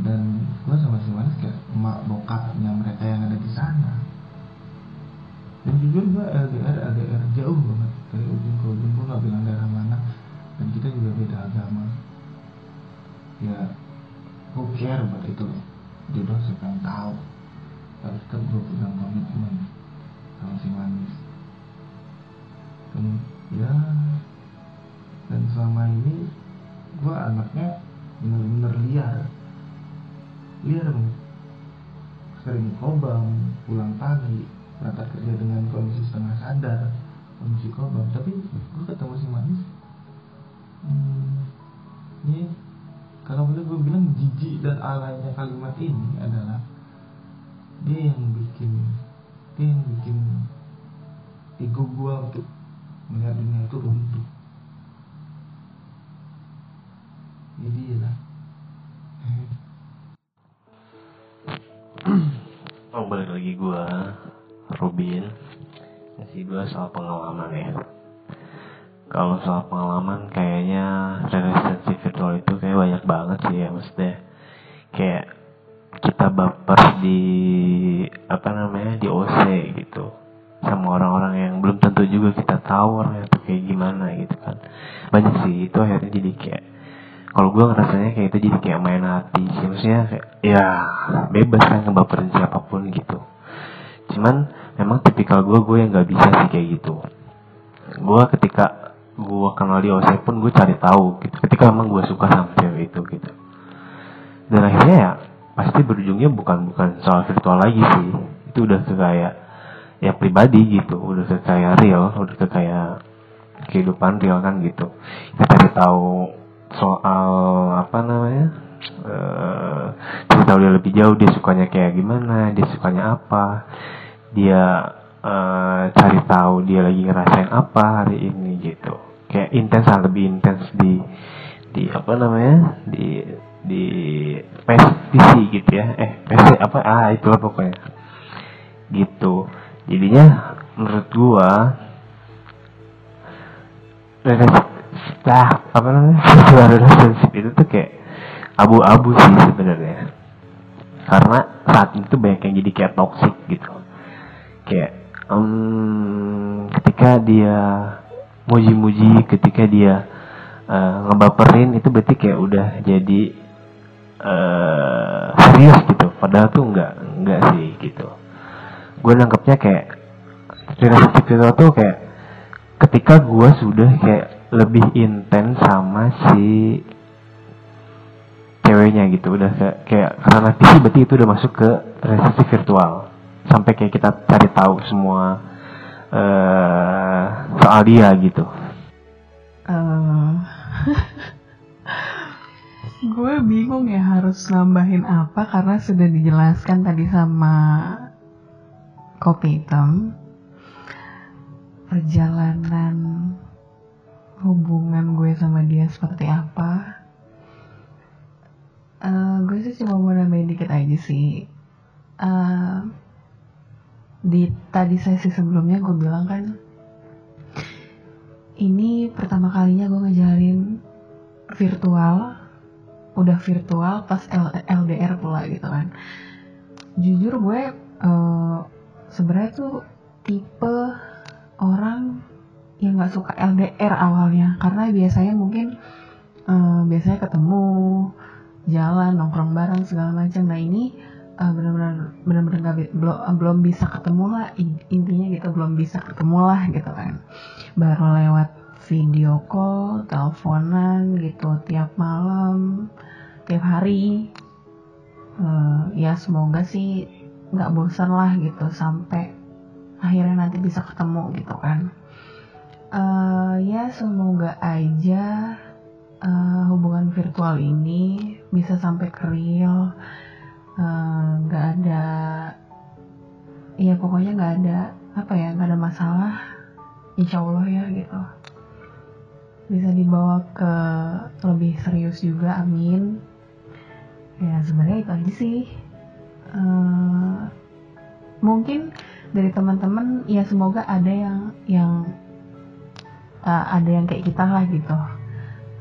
Dan gue sama si Manis kayak emak bokapnya mereka yang ada di sana. Dan jujur gue LDR LDR jauh banget. Dari ujung ke ujung gue gak bilang daerah mana. Dan kita juga beda agama. Ya who care buat itu? Loh jodoh siapa yang tahu tapi tetap gue pegang komitmen sama si manis. Ya dan selama ini gue anaknya bener-bener liar. Liar banget sering kobam pulang pagi berangkat kerja dengan kondisi setengah sadar kondisi kobam. Tapi gue ketemu si manis. Hmm, ini kalau boleh gue bilang jijik dan alainya kalimat ini adalah dia yang bikin dia yang bikin ego gue untuk melihat dunia itu runtuh. Jadi lah. Oh balik lagi gua Robin Ngasih gua soal pengalaman ya. Kalau soal pengalaman kayaknya relationship virtual itu kayak banyak banget sih ya maksudnya. Kayak kita baper di apa namanya di OC gitu. Sama orang-orang yang belum tentu juga kita tahu orangnya tuh kayak gimana gitu kan. Banyak sih itu akhirnya jadi kayak kalau gue ngerasanya kayak itu jadi kayak main hati sih. Maksudnya kayak ya bebas kan ngebaperin siapa pun gitu. Cuman memang tipikal gue gue yang nggak bisa sih kayak gitu. Gue ketika gue kenal di OC pun gue cari tahu gitu. Ketika memang gue suka sama cewek itu gitu. Dan akhirnya ya pasti berujungnya bukan bukan soal virtual lagi sih. Itu udah ke kayak ya pribadi gitu. Udah ke kayak real udah ke kayak kehidupan real kan gitu. Kita cari tahu soal apa namanya eh cari tahu dia lebih jauh dia sukanya kayak gimana dia sukanya apa. Dia eh, cari tahu dia lagi ngerasain apa hari ini gitu. Kayak intens lebih intens di di apa namanya di di PC gitu ya. Eh PC apa? Ah itulah pokoknya. Gitu. Jadinya menurut gua nah apa namanya? Relationship itu tuh kayak abu-abu sih sebenarnya. Karena saat itu banyak yang jadi kayak toxic gitu. Kayak em, ketika dia muji-muji ketika dia eh, ngebaperin itu berarti kayak udah jadi eh serius gitu. Padahal tuh enggak enggak sih gitu. Gue nangkepnya kayak relationship itu tuh kayak ketika gue sudah kayak lebih intens sama si ceweknya gitu. Udah kayak, kayak karena nanti berarti itu udah masuk ke relationship virtual. Sampai kayak kita cari tahu semua eh soal dia gitu. Eh, gue bingung ya harus nambahin apa karena sudah dijelaskan tadi sama kopi hitam. Perjalanan hubungan gue sama dia seperti apa? Eh, gue sih cuma mau nambahin dikit aja sih. Eh, di tadi sesi sebelumnya gue bilang kan ini pertama kalinya gue ngejalin virtual udah virtual pas LDR pula gitu kan. Jujur gue eh, sebenarnya tuh tipe orang yang nggak suka LDR awalnya. Karena biasanya mungkin eh, biasanya ketemu jalan nongkrong bareng segala macam. Nah ini eh, benar-benar benar-benar nggak belum belum bisa ketemu lah in- intinya gitu belum bisa ketemu lah gitu kan. Baru lewat video call, teleponan gitu tiap malam, tiap hari. Eh, ya semoga sih nggak bosan lah gitu sampai akhirnya nanti bisa ketemu gitu kan. Eh, ya semoga aja eh, hubungan virtual ini bisa sampai ke real, nggak ada, ya pokoknya nggak ada apa ya nggak ada masalah insya Allah ya gitu bisa dibawa ke lebih serius juga amin. Ya sebenarnya itu aja sih. Eh, mungkin dari teman-teman ya semoga ada yang yang eh, ada yang kayak kita lah gitu.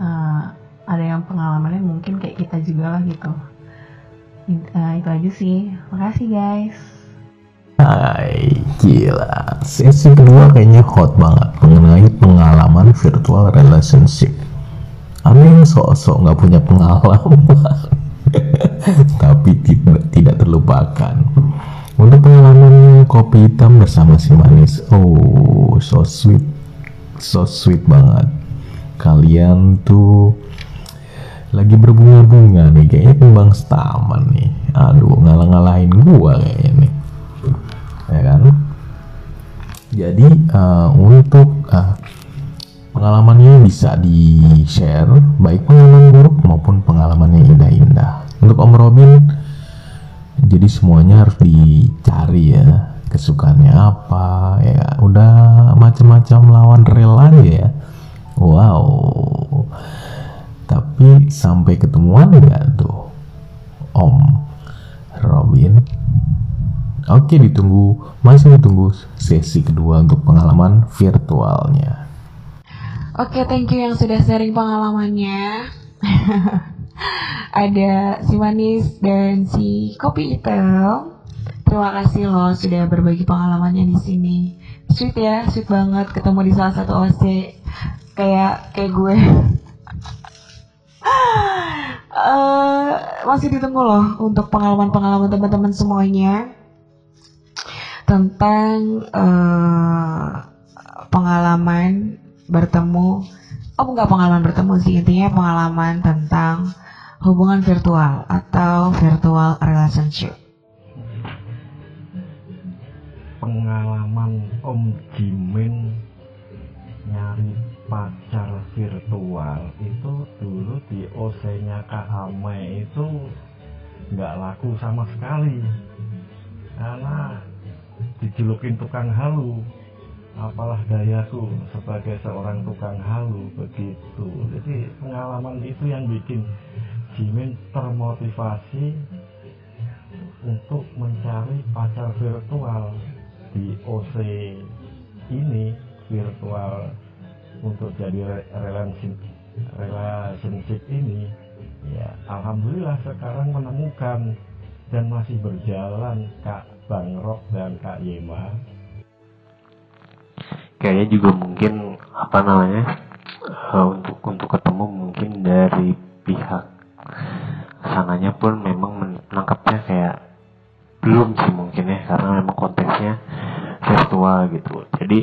Eh, ada yang pengalamannya mungkin kayak kita juga lah gitu. Uh, itu aja sih. Makasih guys Hai, gila. Sesi kedua kayaknya hot banget mengenai pengalaman virtual relationship. Amin sok-sok nggak punya pengalaman, tapi tidak, tidak terlupakan. Untuk pengalaman kopi hitam bersama si manis, oh so sweet, so sweet banget. Kalian tuh lagi berbunga-bunga nih, kayaknya kembang setaman nih. Aduh, ngalah-ngalahin gua kayaknya nih ya kan? Jadi uh, untuk uh, pengalamannya bisa di share baik pengalaman buruk maupun pengalaman yang indah-indah. Untuk Om Robin jadi semuanya harus dicari ya kesukaannya apa ya. Udah macam-macam lawan rel ya. Wow. Tapi sampai ketemuan nggak Oke, ditunggu masih ditunggu sesi kedua untuk pengalaman virtualnya. Oke, thank you yang sudah sharing pengalamannya. Ada si manis dan si kopi hitam. Terima kasih loh sudah berbagi pengalamannya di sini. Sweet ya, sweet banget ketemu di salah satu OC kayak kayak gue. uh, masih ditunggu loh untuk pengalaman-pengalaman teman-teman semuanya tentang uh, pengalaman bertemu. Oh enggak pengalaman bertemu sih intinya pengalaman tentang hubungan virtual atau virtual relationship. Pengalaman Om Jimin nyari pacar virtual itu dulu di OC-nya Kak Ame itu nggak laku sama sekali. Karena dijulukin tukang halu. Apalah dayaku sebagai seorang tukang halu begitu. Jadi pengalaman itu yang bikin Jimin termotivasi untuk mencari pacar virtual di OC ini virtual untuk jadi relationship relationship ini. Ya alhamdulillah sekarang menemukan dan masih berjalan Kak Bang dan Kak Yema. Kayaknya juga mungkin apa namanya uh, untuk untuk ketemu mungkin dari pihak sananya pun memang menangkapnya kayak belum sih mungkin ya karena memang konteksnya virtual gitu. Jadi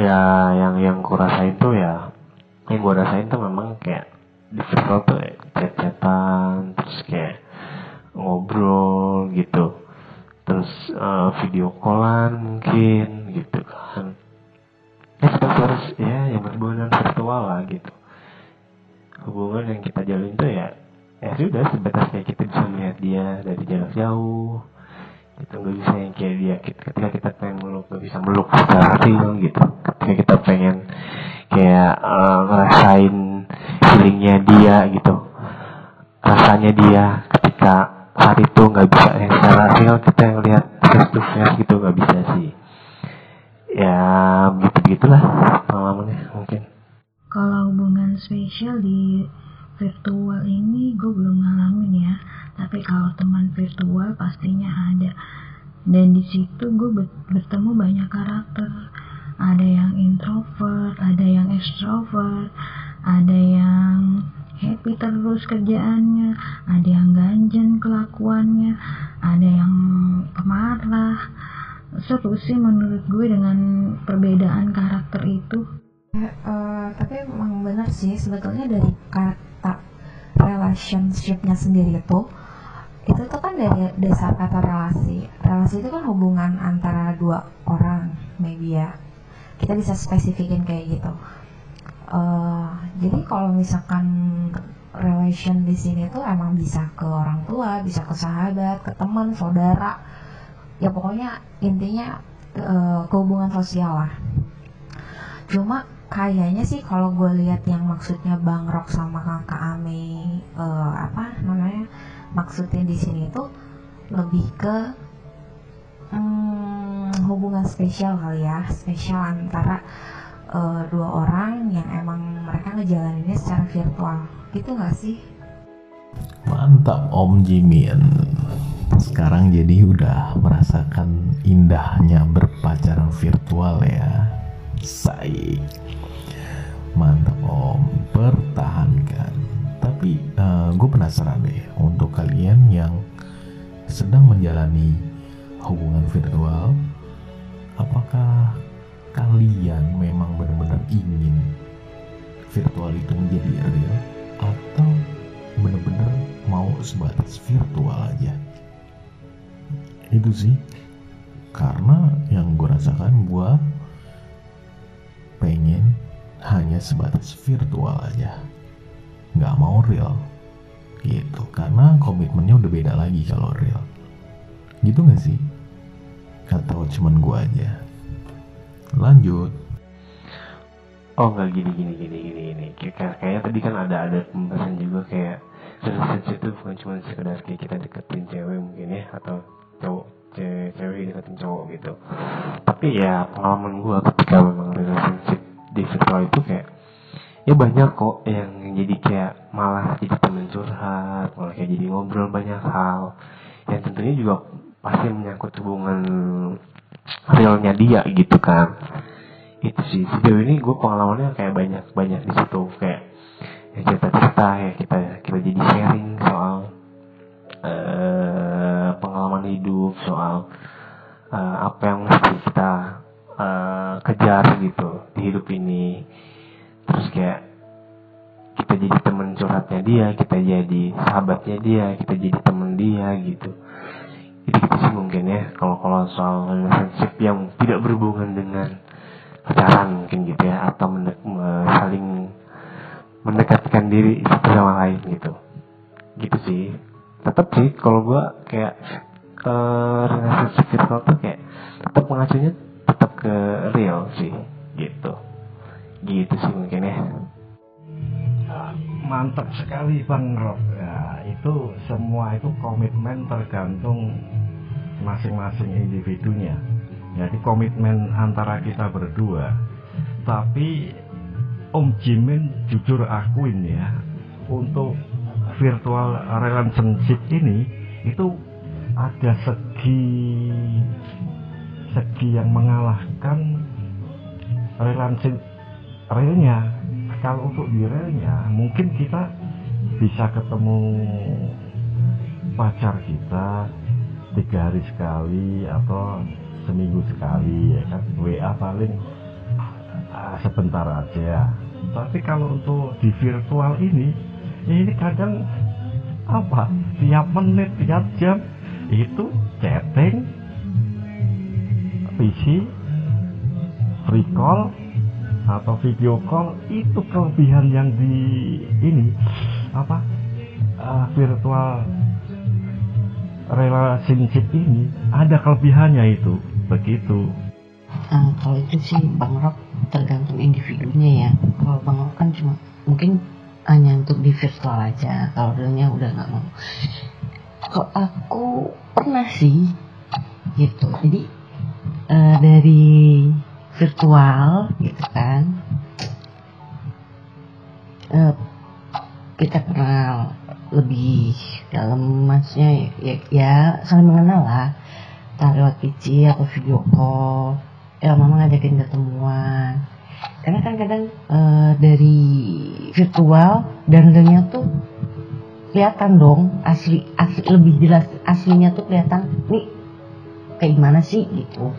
ya yang yang kurasain tuh ya yang gue rasain tuh memang kayak di virtual tuh chat-chatan terus kayak ngobrol gitu terus uh, video callan mungkin gitu kan. Ya seperti harus ya yang berhubungan virtual lah gitu. Hubungan yang kita jalin tuh ya ya sudah sebatas kayak kita bisa melihat dia dari jarak jauh. Itu nggak bisa yang kayak dia ketika kita pengen meluk nggak bisa meluk secara real gitu. Ketika kita pengen kayak uh, ngerasain feelingnya dia gitu. Rasanya dia ketika saat itu nggak bisa yang secara real kita yang lihat face gitu nggak bisa sih. Ya begitu begitulah pengalamannya mungkin. Kalau hubungan spesial di virtual ini gue belum ngalamin ya. Tapi kalau teman virtual pastinya ada. Dan di situ gue bertemu banyak karakter. Ada yang introvert ada yang extrovert ada yang happy terus kerjaannya ada yang ganjen kelakuannya ada yang pemarah. Seru sih menurut gue dengan perbedaan karakter itu. Ya, uh, tapi memang benar sih sebetulnya dari kata relationshipnya sendiri itu itu tuh kan dari dasar kata relasi. Relasi itu kan hubungan antara dua orang maybe ya. Kita bisa spesifikin kayak gitu uh, jadi kalau misalkan relation di sini tuh emang bisa ke orang tua bisa ke sahabat ke teman saudara. Ya pokoknya intinya uh, ke hubungan sosial lah. Cuma kayaknya sih kalau gue lihat yang maksudnya Bang Rock sama Kakak Ame uh, apa namanya maksudnya di sini itu lebih ke hmm, hubungan spesial kali ya spesial antara uh, dua orang yang emang mereka ngejalaninnya secara virtual gitu gak sih Mantap Om Jimin. Sekarang jadi udah merasakan indahnya berpacaran virtual ya. Say. Mantap Om, pertahankan. Tapi gue penasaran deh untuk kalian yang sedang menjalani hubungan virtual, apakah kalian memang benar-benar ingin virtual itu menjadi real? Atau benar-benar mau sebatas virtual aja? Itu sih. Karena yang gue rasakan gue pengen hanya sebatas virtual aja. Nggak mau real. Gitu. Karena komitmennya udah beda lagi kalau real. Gitu gak sih? Atau cuman gue aja lanjut. Oh nggak gini gini gini gini gini. Kayak kayaknya tadi kan ada ada pembahasan juga kayak relationship itu bukan cuma sekedar kayak kita deketin cewek mungkin ya atau cowok cewek, cewek deketin cowok gitu. Tapi ya pengalaman gue ketika memang relationship di virtual itu kayak ya banyak kok yang jadi kayak malah jadi temen curhat malah kayak jadi ngobrol banyak hal. Yang tentunya juga pasti menyangkut hubungan realnya dia gitu kan. Itu sih. Sejauh ini gue pengalamannya kayak banyak banyak di situ. Kayak ya cerita cerita ya kita kita jadi sharing soal uh, pengalaman hidup soal uh, apa yang mesti kita uh, kejar gitu di hidup ini. Terus kayak kita jadi teman curhatnya dia kita jadi sahabatnya dia kita jadi teman dia gitu itu sih mungkin ya. Kalau kalau soal relationship yang tidak berhubungan dengan pacaran mungkin gitu ya. Atau mendek, saling mendekatkan diri satu sama lain gitu. Gitu sih. Tetap sih kalau gua kayak ke relationship virtual tuh kayak tetap mengacunya tetap ke real sih gitu. Gitu sih mungkin ya. Mantap sekali bang Rob. Ya itu semua itu komitmen tergantung masing-masing individunya. Jadi komitmen antara kita berdua. Tapi Om Jimin jujur akuin ya untuk virtual relationship ini itu ada segi segi yang mengalahkan relationship realnya. Kalau untuk di realnya mungkin kita bisa ketemu pacar kita tiga hari sekali atau seminggu sekali ya kan? WA paling uh, sebentar aja. Tapi kalau untuk di virtual ini ini kadang apa? Tiap menit tiap jam itu chatting PC free call atau video call itu kelebihan yang di ini apa? Uh, virtual relationship ini ada kelebihannya itu. Begitu. Uh, kalau itu sih bang Rob tergantung individunya ya. Kalau bang Rob kan cuma mungkin hanya untuk di virtual aja. Kalau realnya udah nggak mau. Kalau aku pernah sih gitu. Jadi uh, dari virtual gitu kan uh, kita kenal lebih dalam maksudnya ya, ya saling mengenal lah. Entah lewat PC atau video call. Ya mama ngajakin ketemuan. Karena kan kadang uh, dari virtual dan realnya tuh kelihatan dong asli asli lebih jelas aslinya tuh kelihatan nih kayak gimana sih? Gitu.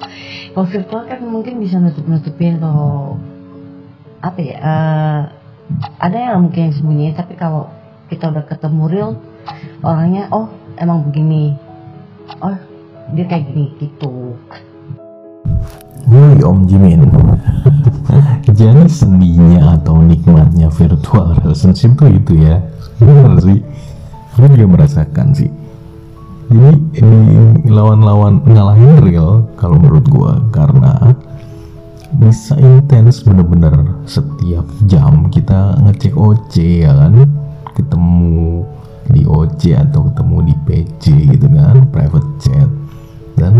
Kalau virtual kan mungkin bisa nutup nutupin atau apa ya uh, ada yang mungkin sembunyi tapi kalau kita udah ketemu real orangnya oh emang begini. Oh dia kayak gini gitu. Woi Om Jimin. Jadi sendinya atau nikmatnya virtual relationship tuh itu ya? Bener sih. Gue juga merasakan sih. Jadi ini lawan-lawan ngalahin real kalau menurut gue Karena bisa intens bener-bener setiap jam kita ngecek OC ya kan ketemu di OC atau ketemu di PC gitu kan private chat. Dan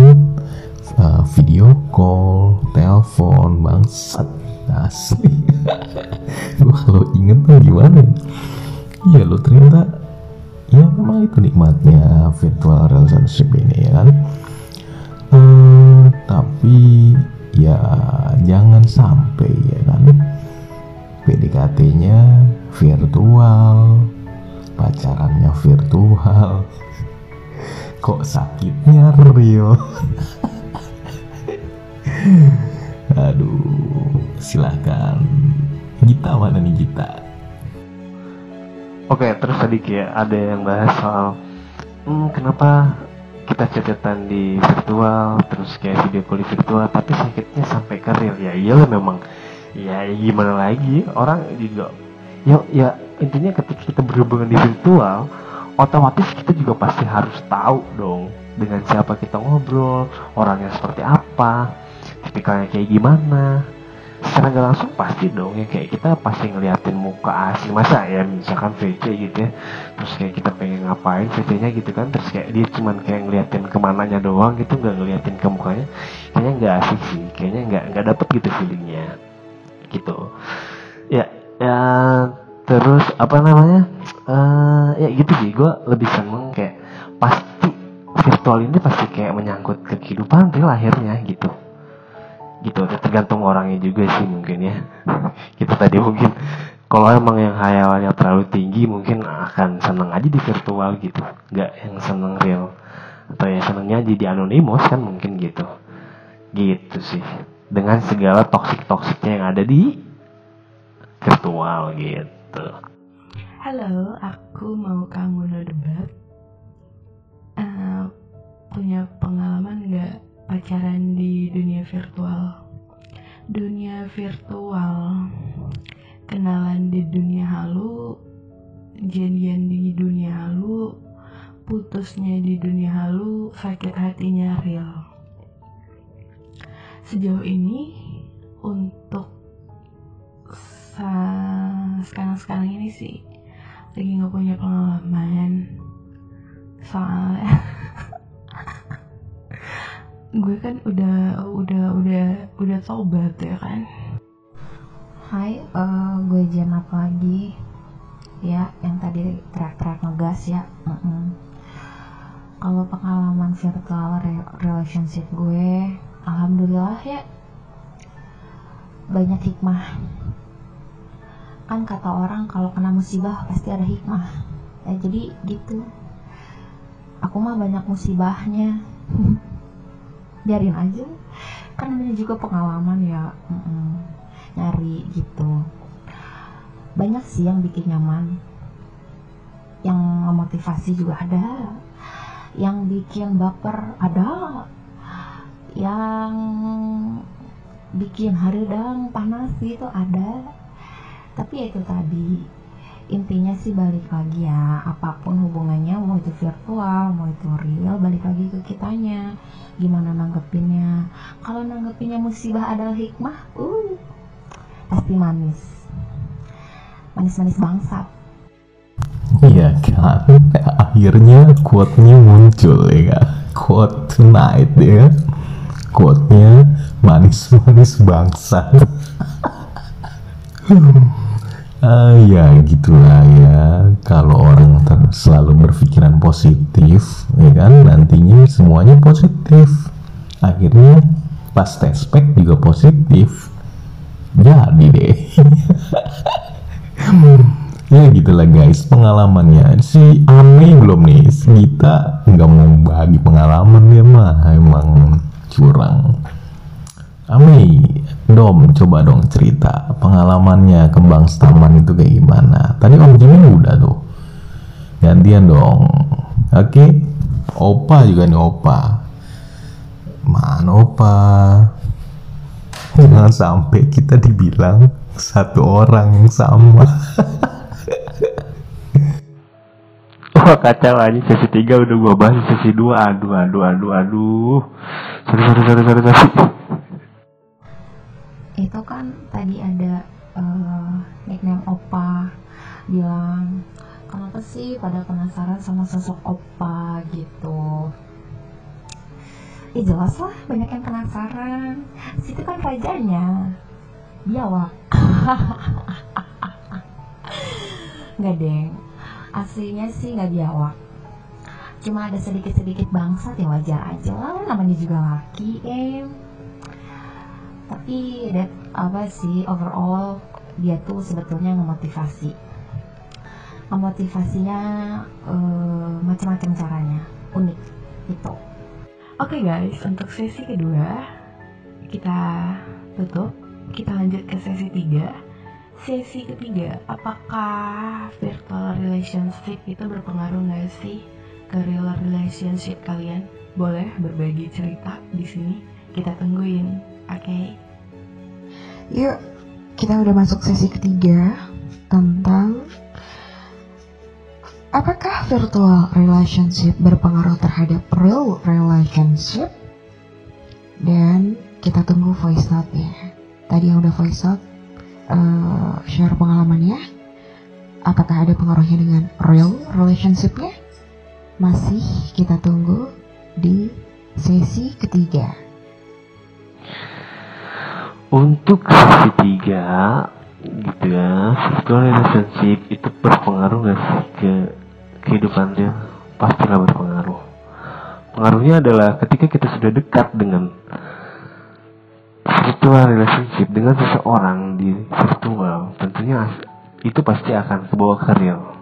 uh, video call telepon bangsat. Asli. Gua kalau inget tuh gimana ya? Lo ternyata ya memang itu nikmatnya virtual relationship ini ya kan? Eh, tapi ya jangan sampai ya kan? PDKT-nya virtual. Pacarannya virtual. Kok sakitnya real? Aduh silahkan Gita mana nih Gita? Oke, terus tadi kayak ada yang bahas soal hmm, kenapa kita chatatan di virtual, terus kayak video call di virtual, tapi sakitnya sampai ke. Ya iyalah memang, ya gimana lagi? Orang juga, ya ya intinya ketika kita berhubungan di virtual, otomatis kita juga pasti harus tahu dong dengan siapa kita ngobrol, orangnya seperti apa, tipikalnya kayak gimana, secara nggak langsung pasti dong ya kayak kita pasti ngeliatin muka asli. Masa ya misalkan VC gitu ya terus kayak kita pengen ngapain VC-nya gitu kan terus kayak dia cuman kayak ngeliatin ke mananya doang gitu nggak ngeliatin ke mukanya kayaknya nggak asik sih kayaknya nggak nggak dapet gitu feelingnya gitu. Ya ya terus apa namanya? Eh ya gitu sih gue lebih seneng kayak pasti virtual ini pasti kayak menyangkut ke kehidupan real akhirnya gitu. Gitu tergantung orangnya juga sih mungkin ya. Kita tadi mungkin. Kalau emang yang hayalannya terlalu tinggi mungkin akan seneng aja di virtual gitu. Nggak yang seneng real. Atau yang senengnya jadi anonymous kan mungkin gitu. Gitu sih. Dengan segala toksik toksiknya yang ada di virtual gitu Halo, aku mau kamu debat. Eh, punya pengalaman nggak pacaran di dunia virtual? Dunia virtual, kenalan di dunia halu, jadian di dunia halu, putusnya di dunia halu, sakit hatinya real. Sejauh ini untuk sa- sekarang-sekarang ini sih lagi nggak punya pengalaman soalnya gue kan udah udah udah udah tobat ya kan? Hai, eh, gue Jenap lagi? Ya, yang tadi teriak-teriak ngegas ya. Mm-mm. Kalau pengalaman virtual re- relationship gue Alhamdulillah ya Banyak hikmah Kan kata orang kalau kena musibah pasti ada hikmah. Ya jadi gitu. Aku mah banyak musibahnya. Biarin aja. Kan namanya juga pengalaman ya. Mm-mm. Nyari gitu. Banyak sih yang bikin nyaman. Yang memotivasi juga ada. Yang bikin baper ada. Yang bikin haridang panas gitu ada tapi ya itu tadi intinya sih balik lagi ya apa pun hubungannya mau itu virtual mau itu real balik lagi ke kitanya. Gimana nanggepinnya? Kalau nanggepinnya musibah adalah hikmah uh pasti manis. Manis-manis bangsat. Iya kan, akhirnya quote-nya muncul ya kan Quote tonight ya. Quote-nya manis-manis bangsa Ah ya gitulah ya. Kalau orang selalu berpikiran positif ya kan Nantinya semuanya positif. Akhirnya pas tespek juga positif. Jadi deh. Ya gitulah guys pengalamannya si Ame belum nih. Si Gita nggak mau bagi pengalaman dia mah. Emang curang Ame Dom coba dong cerita pengalamannya ke Bang Staman itu kayak gimana. Tadi Om Jimmy udah tuh. Gantian dong. Oke Opa juga nih Opa. Mana Opa. Jangan sampai kita dibilang satu orang yang sama. Wah kacau aja sesi 3 udah gua bahas sesi 2 Aduh aduh aduh aduh. Sorry sorry sorry sorry, sorry. Itu kan tadi ada eh, nickname opa bilang kenapa sih pada penasaran sama sosok opa? gitu. Eh jelas lah banyak yang penasaran. Situ kan rajanya biawak nggak deng. Aslinya sih nggak jawab cuma ada sedikit-sedikit bangsat ya wajar aja lah. Namanya juga laki em tapi that apa sih overall dia tuh sebetulnya ngemotivasi memotivasinya eh, macam-macam caranya unik gitu Oke guys, untuk sesi kedua kita tutup. Kita lanjut ke sesi tiga. Sesi ketiga, apakah virtual relationship itu berpengaruh nggak sih ke real relationship kalian? Boleh berbagi cerita di sini. Kita tungguin, oke? Yuk, kita udah masuk sesi ketiga tentang apakah virtual relationship berpengaruh terhadap real relationship? Dan kita tunggu voice note-nya. Tadi yang udah voice note, eh, share pengalamannya. Apakah ada pengaruhnya dengan real relationship-nya? Masih kita tunggu di sesi ketiga. Untuk sesi tiga gitu ya, virtual relationship itu berpengaruh gak sih ke kehidupan dia? Pastilah berpengaruh. Pengaruhnya adalah ketika kita sudah dekat dengan virtual relationship dengan seseorang di virtual, tentunya itu pasti akan ke real.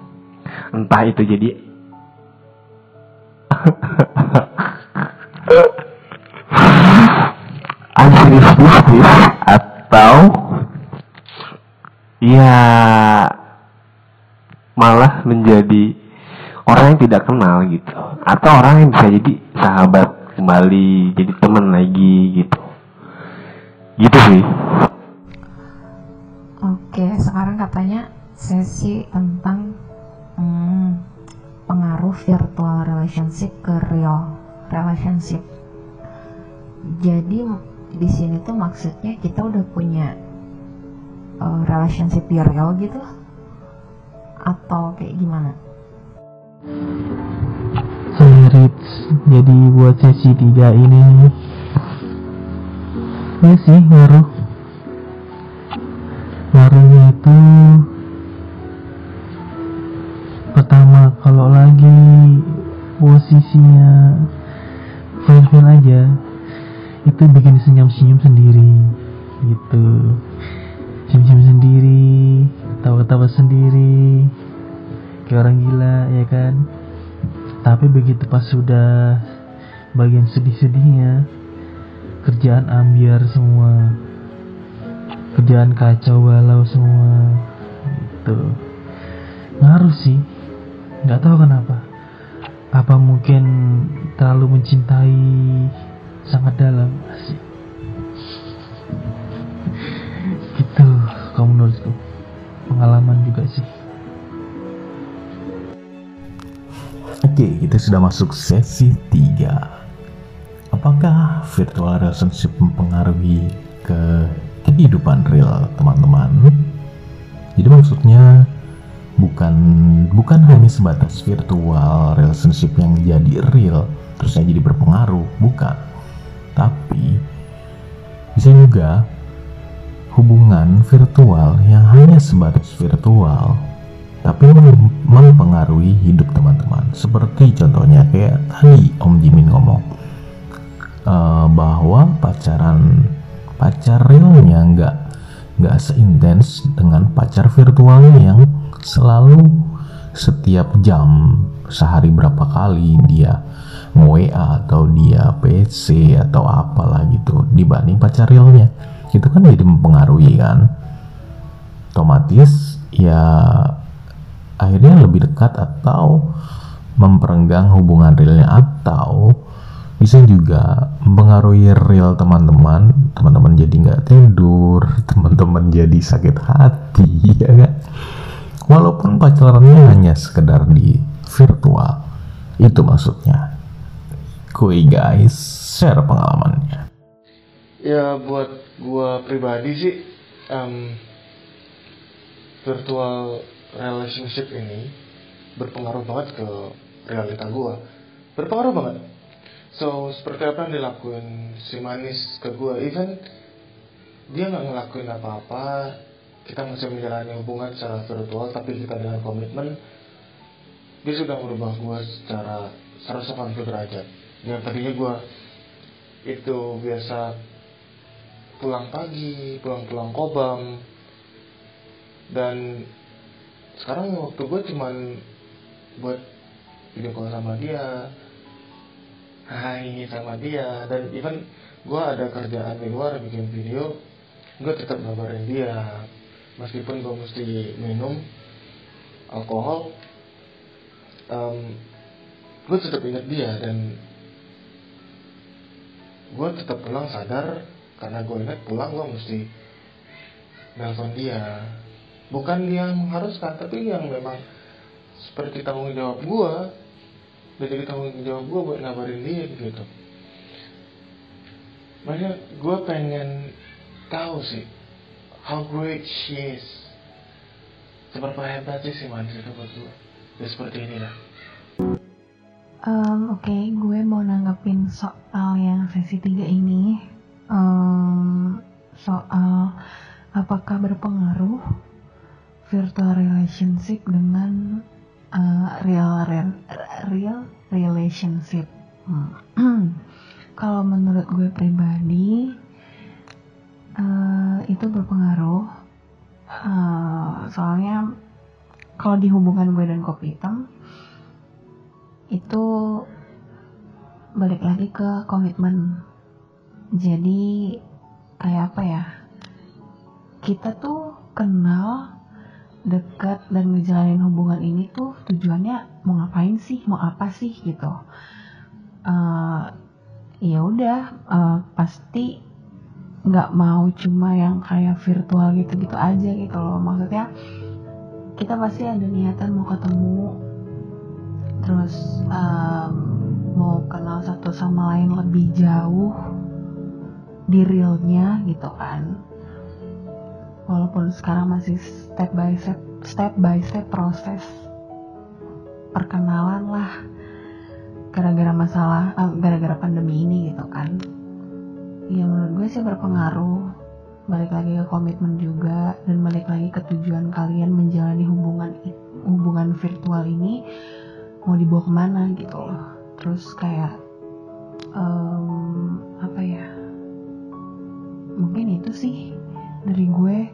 Entah itu jadi business atau ya malah menjadi orang yang tidak kenal gitu. Atau orang yang bisa jadi sahabat kembali jadi teman lagi gitu. Gitu sih. Oke, sekarang katanya sesi tentang hmm, pengaruh virtual relationship ke real relationship. Jadi di sini tuh maksudnya kita udah punya uh, relationship real gitu atau kayak gimana? Spirit jadi buat sesi tiga ini ya sih ngaruh. Ngaruhnya itu pertama kalau lagi posisinya fine-fine aja itu bikin senyum-senyum sendiri gitu. Senyum-senyum sendiri tawa-tawa sendiri. Kayak orang gila ya kan? Tapi begitu pas sudah bagian sedih-sedihnya kerjaan ambiar semua. Kerjaan kacau balau semua gitu. Ngaruh sih. Nggak tahu kenapa. Apa mungkin terlalu mencintai sangat dalam sih gitu kalau menurutku pengalaman juga sih Oke, kita sudah masuk sesi 3. Apakah virtual relationship mempengaruhi ke kehidupan real teman-teman? Jadi maksudnya bukan bukan hanya sebatas virtual relationship yang jadi real terusnya jadi berpengaruh, bukan. Tapi bisa juga hubungan virtual yang hanya sebatas virtual tapi mem- mempengaruhi hidup teman-teman. Seperti contohnya kayak tadi Om Jimin ngomong eh, bahwa pacaran pacar realnya nggak nggak seintens dengan pacar virtualnya yang selalu setiap jam sehari berapa kali dia WA atau dia PC atau apalah gitu dibanding pacar realnya. Itu kan jadi mempengaruhi kan. Otomatis ya akhirnya lebih dekat atau memperenggang hubungan realnya. Atau bisa juga mempengaruhi real teman-teman. Teman-teman jadi nggak tidur teman-teman jadi sakit hati ya kan? Walaupun pacarannya hanya sekedar di virtual itu maksudnya kui guys share pengalamannya Ya buat gua pribadi sih em, virtual relationship ini berpengaruh banget ke realita gua. Berpengaruh banget. So seperti apa yang dilakuin si manis ke gua, even dia nggak ngelakuin apa-apa, kita masih menjalani hubungan secara virtual, tapi kita dengan komitmen dia sudah merubah gue secara 180 derajat yang tadinya gue itu biasa pulang pagi pulang-pulang kobam. Dan sekarang waktu gue cuman buat video call sama dia hai sama dia. Dan even gue ada kerjaan di luar bikin video gue tetap ngabarin dia. Meskipun gue mesti minum alkohol um, gue tetap ingat dia dan gue tetap pulang sadar karena gue ingat pulang gue mesti nelfon dia. Bukan yang mengharuskan tapi yang memang seperti tanggung jawab gue jadi tanggung jawab gue buat ngabarin dia gitu. Banyak gue pengen tahu sih how great she is. Seberapa hebat sih si manis itu buat gue ya seperti inilah Um, Oke, gue mau nanggepin soal yang sesi 3 ini. Um, soal apakah berpengaruh virtual relationship dengan uh, real, real real relationship. Hmm. Kalau menurut gue pribadi uh, itu berpengaruh. Uh, soalnya kalau di hubungan gue dan kopi hitam itu balik lagi ke komitmen. Jadi kayak apa ya? Kita tuh kenal dekat dan ngejalanin hubungan ini tuh tujuannya mau ngapain sih? Mau apa sih gitu. Uh, ya udah uh, pasti nggak mau cuma yang kayak virtual gitu-gitu aja gitu loh. Maksudnya kita pasti ada niatan mau ketemu terus um, mau kenal satu sama lain lebih jauh di realnya gitu kan. Walaupun sekarang masih step by step step by step proses perkenalan lah. Gara-gara masalah uh, gara-gara pandemi ini gitu kan. Ya menurut gue sih berpengaruh. Balik lagi ke komitmen juga dan balik lagi ke tujuan kalian menjalani hubungan hubungan virtual ini mau dibawa ke mana gitu loh. Terus kayak um, apa ya mungkin itu sih dari gue.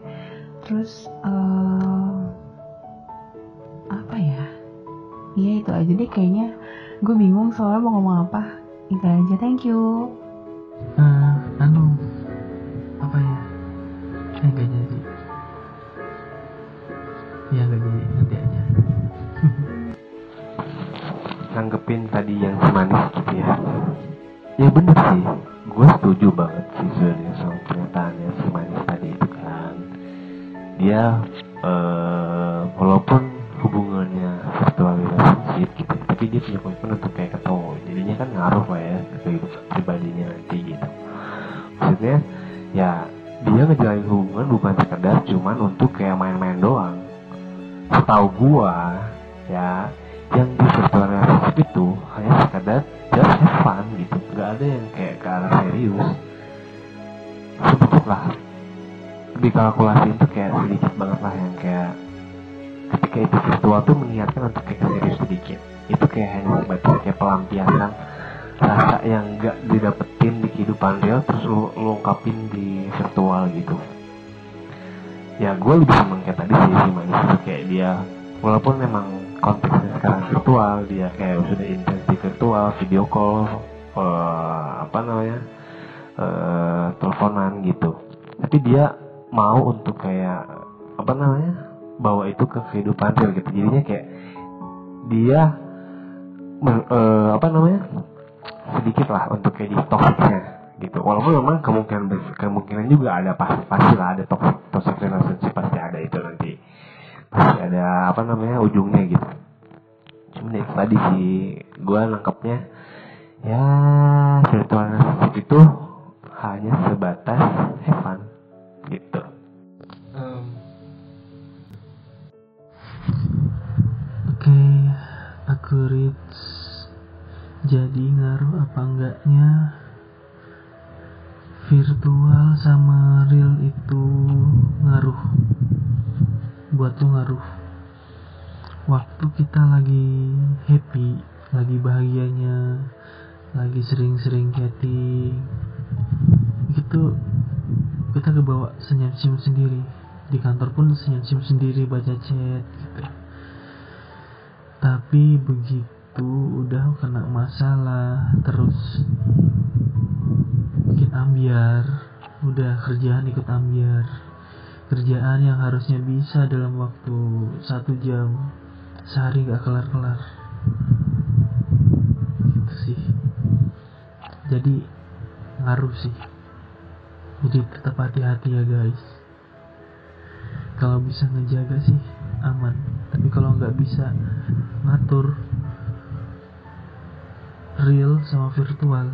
Terus um, apa ya iya itu aja deh kayaknya. Gue bingung soalnya mau ngomong apa. Itu aja thank you. Uh, sendiri di kantor pun senyum-senyum sendiri baca chat gitu. Tapi begitu udah kena masalah terus bikin ambiar. Udah kerjaan ikut ambiar. Kerjaan yang harusnya bisa dalam waktu satu jam sehari gak kelar-kelar. Gitu sih. Jadi ngaruh sih. Jadi tetap hati-hati ya guys kalau bisa ngejaga sih aman. Tapi kalau nggak bisa ngatur real sama virtual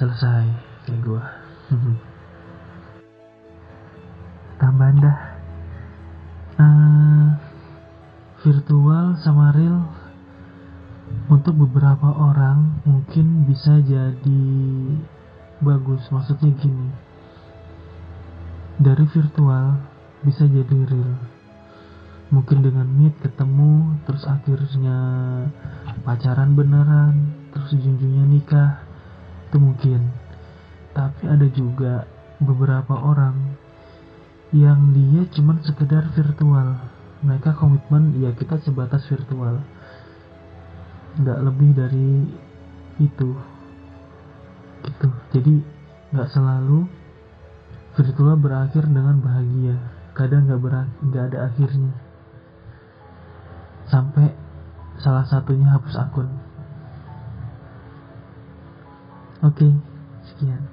selesai kayak gua. Tambahan dah. Eh, virtual sama real untuk beberapa orang mungkin bisa jadi bagus. Maksudnya gini dari virtual bisa jadi real. Mungkin dengan meet ketemu terus akhirnya pacaran beneran terus junjungnya nikah itu mungkin. Tapi ada juga beberapa orang yang dia cuman sekedar virtual. Mereka komitmen ya kita sebatas virtual. Nggak lebih dari itu. Gitu. Jadi nggak selalu virtual berakhir dengan bahagia kadang nggak nggak ada akhirnya sampai salah satunya hapus akun oke sekian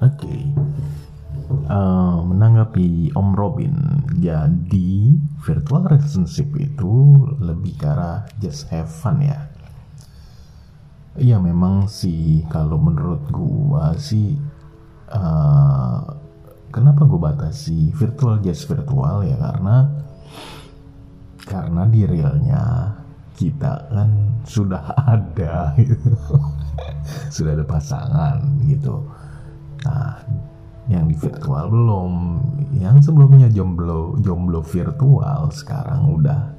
Oke. Eh, menanggapi Om Robin, jadi virtual relationship itu lebih ke arah just have fun ya. Iya memang sih kalau menurut gua sih eh, kenapa gua batasi virtual just virtual ya karena karena di realnya kita kan sudah ada gitu. sudah ada pasangan gitu. Nah, yang di virtual belum. Yang sebelumnya jomblo jomblo virtual sekarang udah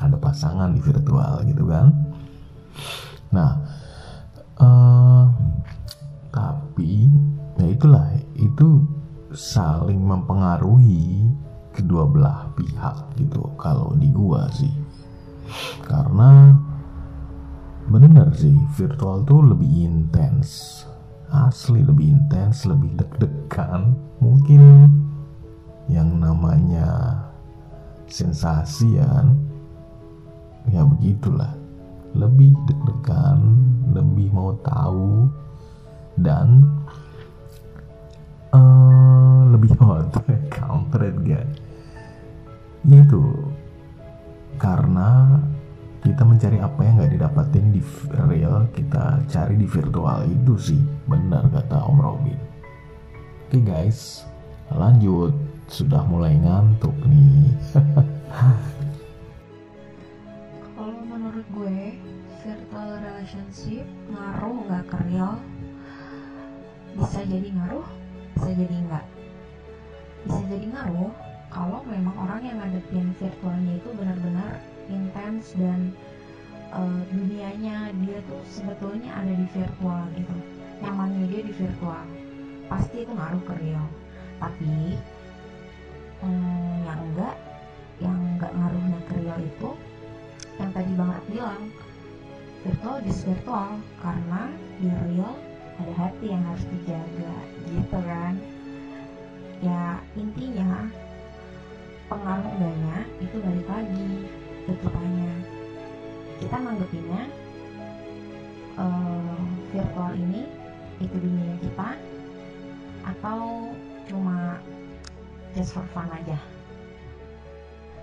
ada pasangan di virtual gitu kan. Nah, saling mempengaruhi kedua belah pihak gitu kalau di gua sih. Karena bener sih virtual tuh lebih intens. Asli lebih intens lebih deg-degan. Mungkin yang namanya sensasi ya kan? Ya begitulah. Lebih deg-degan lebih mau tahu dan eh, lebih hot kampret gak itu karena kita mencari apa yang nggak didapatin di real kita cari di virtual itu sih. Benar kata Om Robin. Oke guys. Lanjut. Sudah mulai ngantuk nih. Kalau menurut gue, virtual relationship ngaruh nggak ke? Bisa jadi ngaruh, bisa jadi enggak. Bisa jadi ngaruh kalau memang orang yang ngadepin virtualnya itu benar-benar intens dan eh, dunianya dia tuh sebetulnya ada di virtual gitu. Nyamannya dia di virtual. Pasti itu ngaruh ke real. Tapi hmm, yang enggak, yang enggak ngaruhnya ke real itu yang tadi Bang Rat bilang virtual dis virtual karena di real ada hati yang harus dijaga gitu kan? Ya intinya pengaruh enggaknya itu balik lagi ke kitanya kita nanggepinnya eh, virtual ini itu dunia kita atau cuma just for fun aja?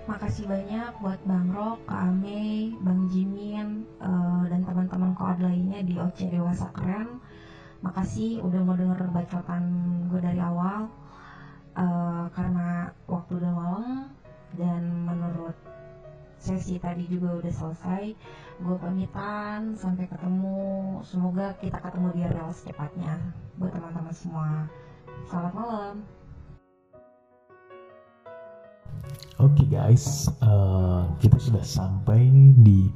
Makasih banyak buat Bang Rok, Kak Ame, Bang Jimin, eh, dan teman-teman koad lainnya di OC Dewasa Keren. Makasih udah mau denger bacotan gue dari awal. Eh, karena waktu udah malam dan menurut sesi tadi juga udah selesai. Gue pamitan, sampai ketemu. Semoga kita ketemu di real secepatnya. Buat teman-teman semua. Selamat malam. Oke guys, eh, kita sudah sampai di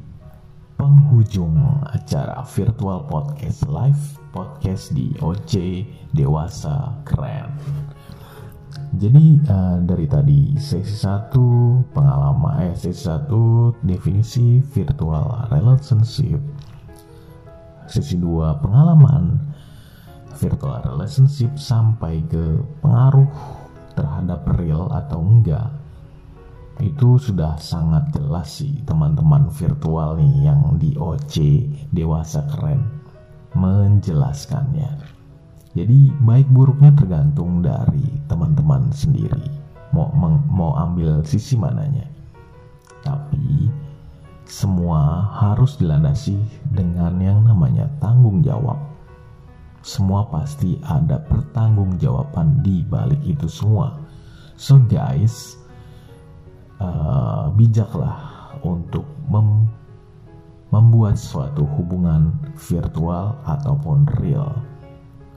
penghujung acara virtual podcast live podcast di OC Dewasa Keren. Jadi eh, dari tadi sesi 1 pengalaman eh sesi 1 definisi virtual relationship. Sesi 2 pengalaman virtual relationship sampai ke pengaruh terhadap real atau enggak itu sudah sangat jelas sih teman-teman virtual nih yang di OC dewasa keren menjelaskannya. Jadi baik buruknya tergantung dari teman-teman sendiri. Mau meng- mau ambil sisi mananya. Tapi semua harus dilandasi dengan yang namanya tanggung jawab. Semua pasti ada pertanggungjawaban di balik itu semua. So guys uh, bijaklah untuk mem- membuat suatu hubungan virtual ataupun real.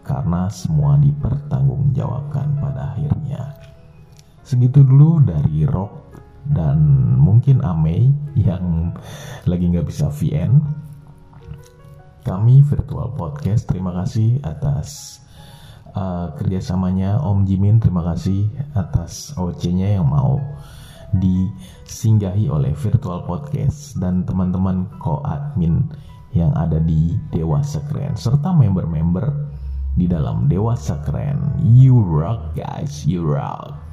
Karena semua dipertanggungjawabkan pada akhirnya. Segitu dulu dari Rock dan mungkin Amei yang lagi nggak bisa VN kami virtual podcast terima kasih atas uh, kerjasamanya. Om Jimin terima kasih atas OC-nya yang mau disinggahi oleh virtual podcast dan teman-teman co-admin yang ada di Dewasa Keren serta member-member di dalam Dewasa Keren. You rock guys, you rock.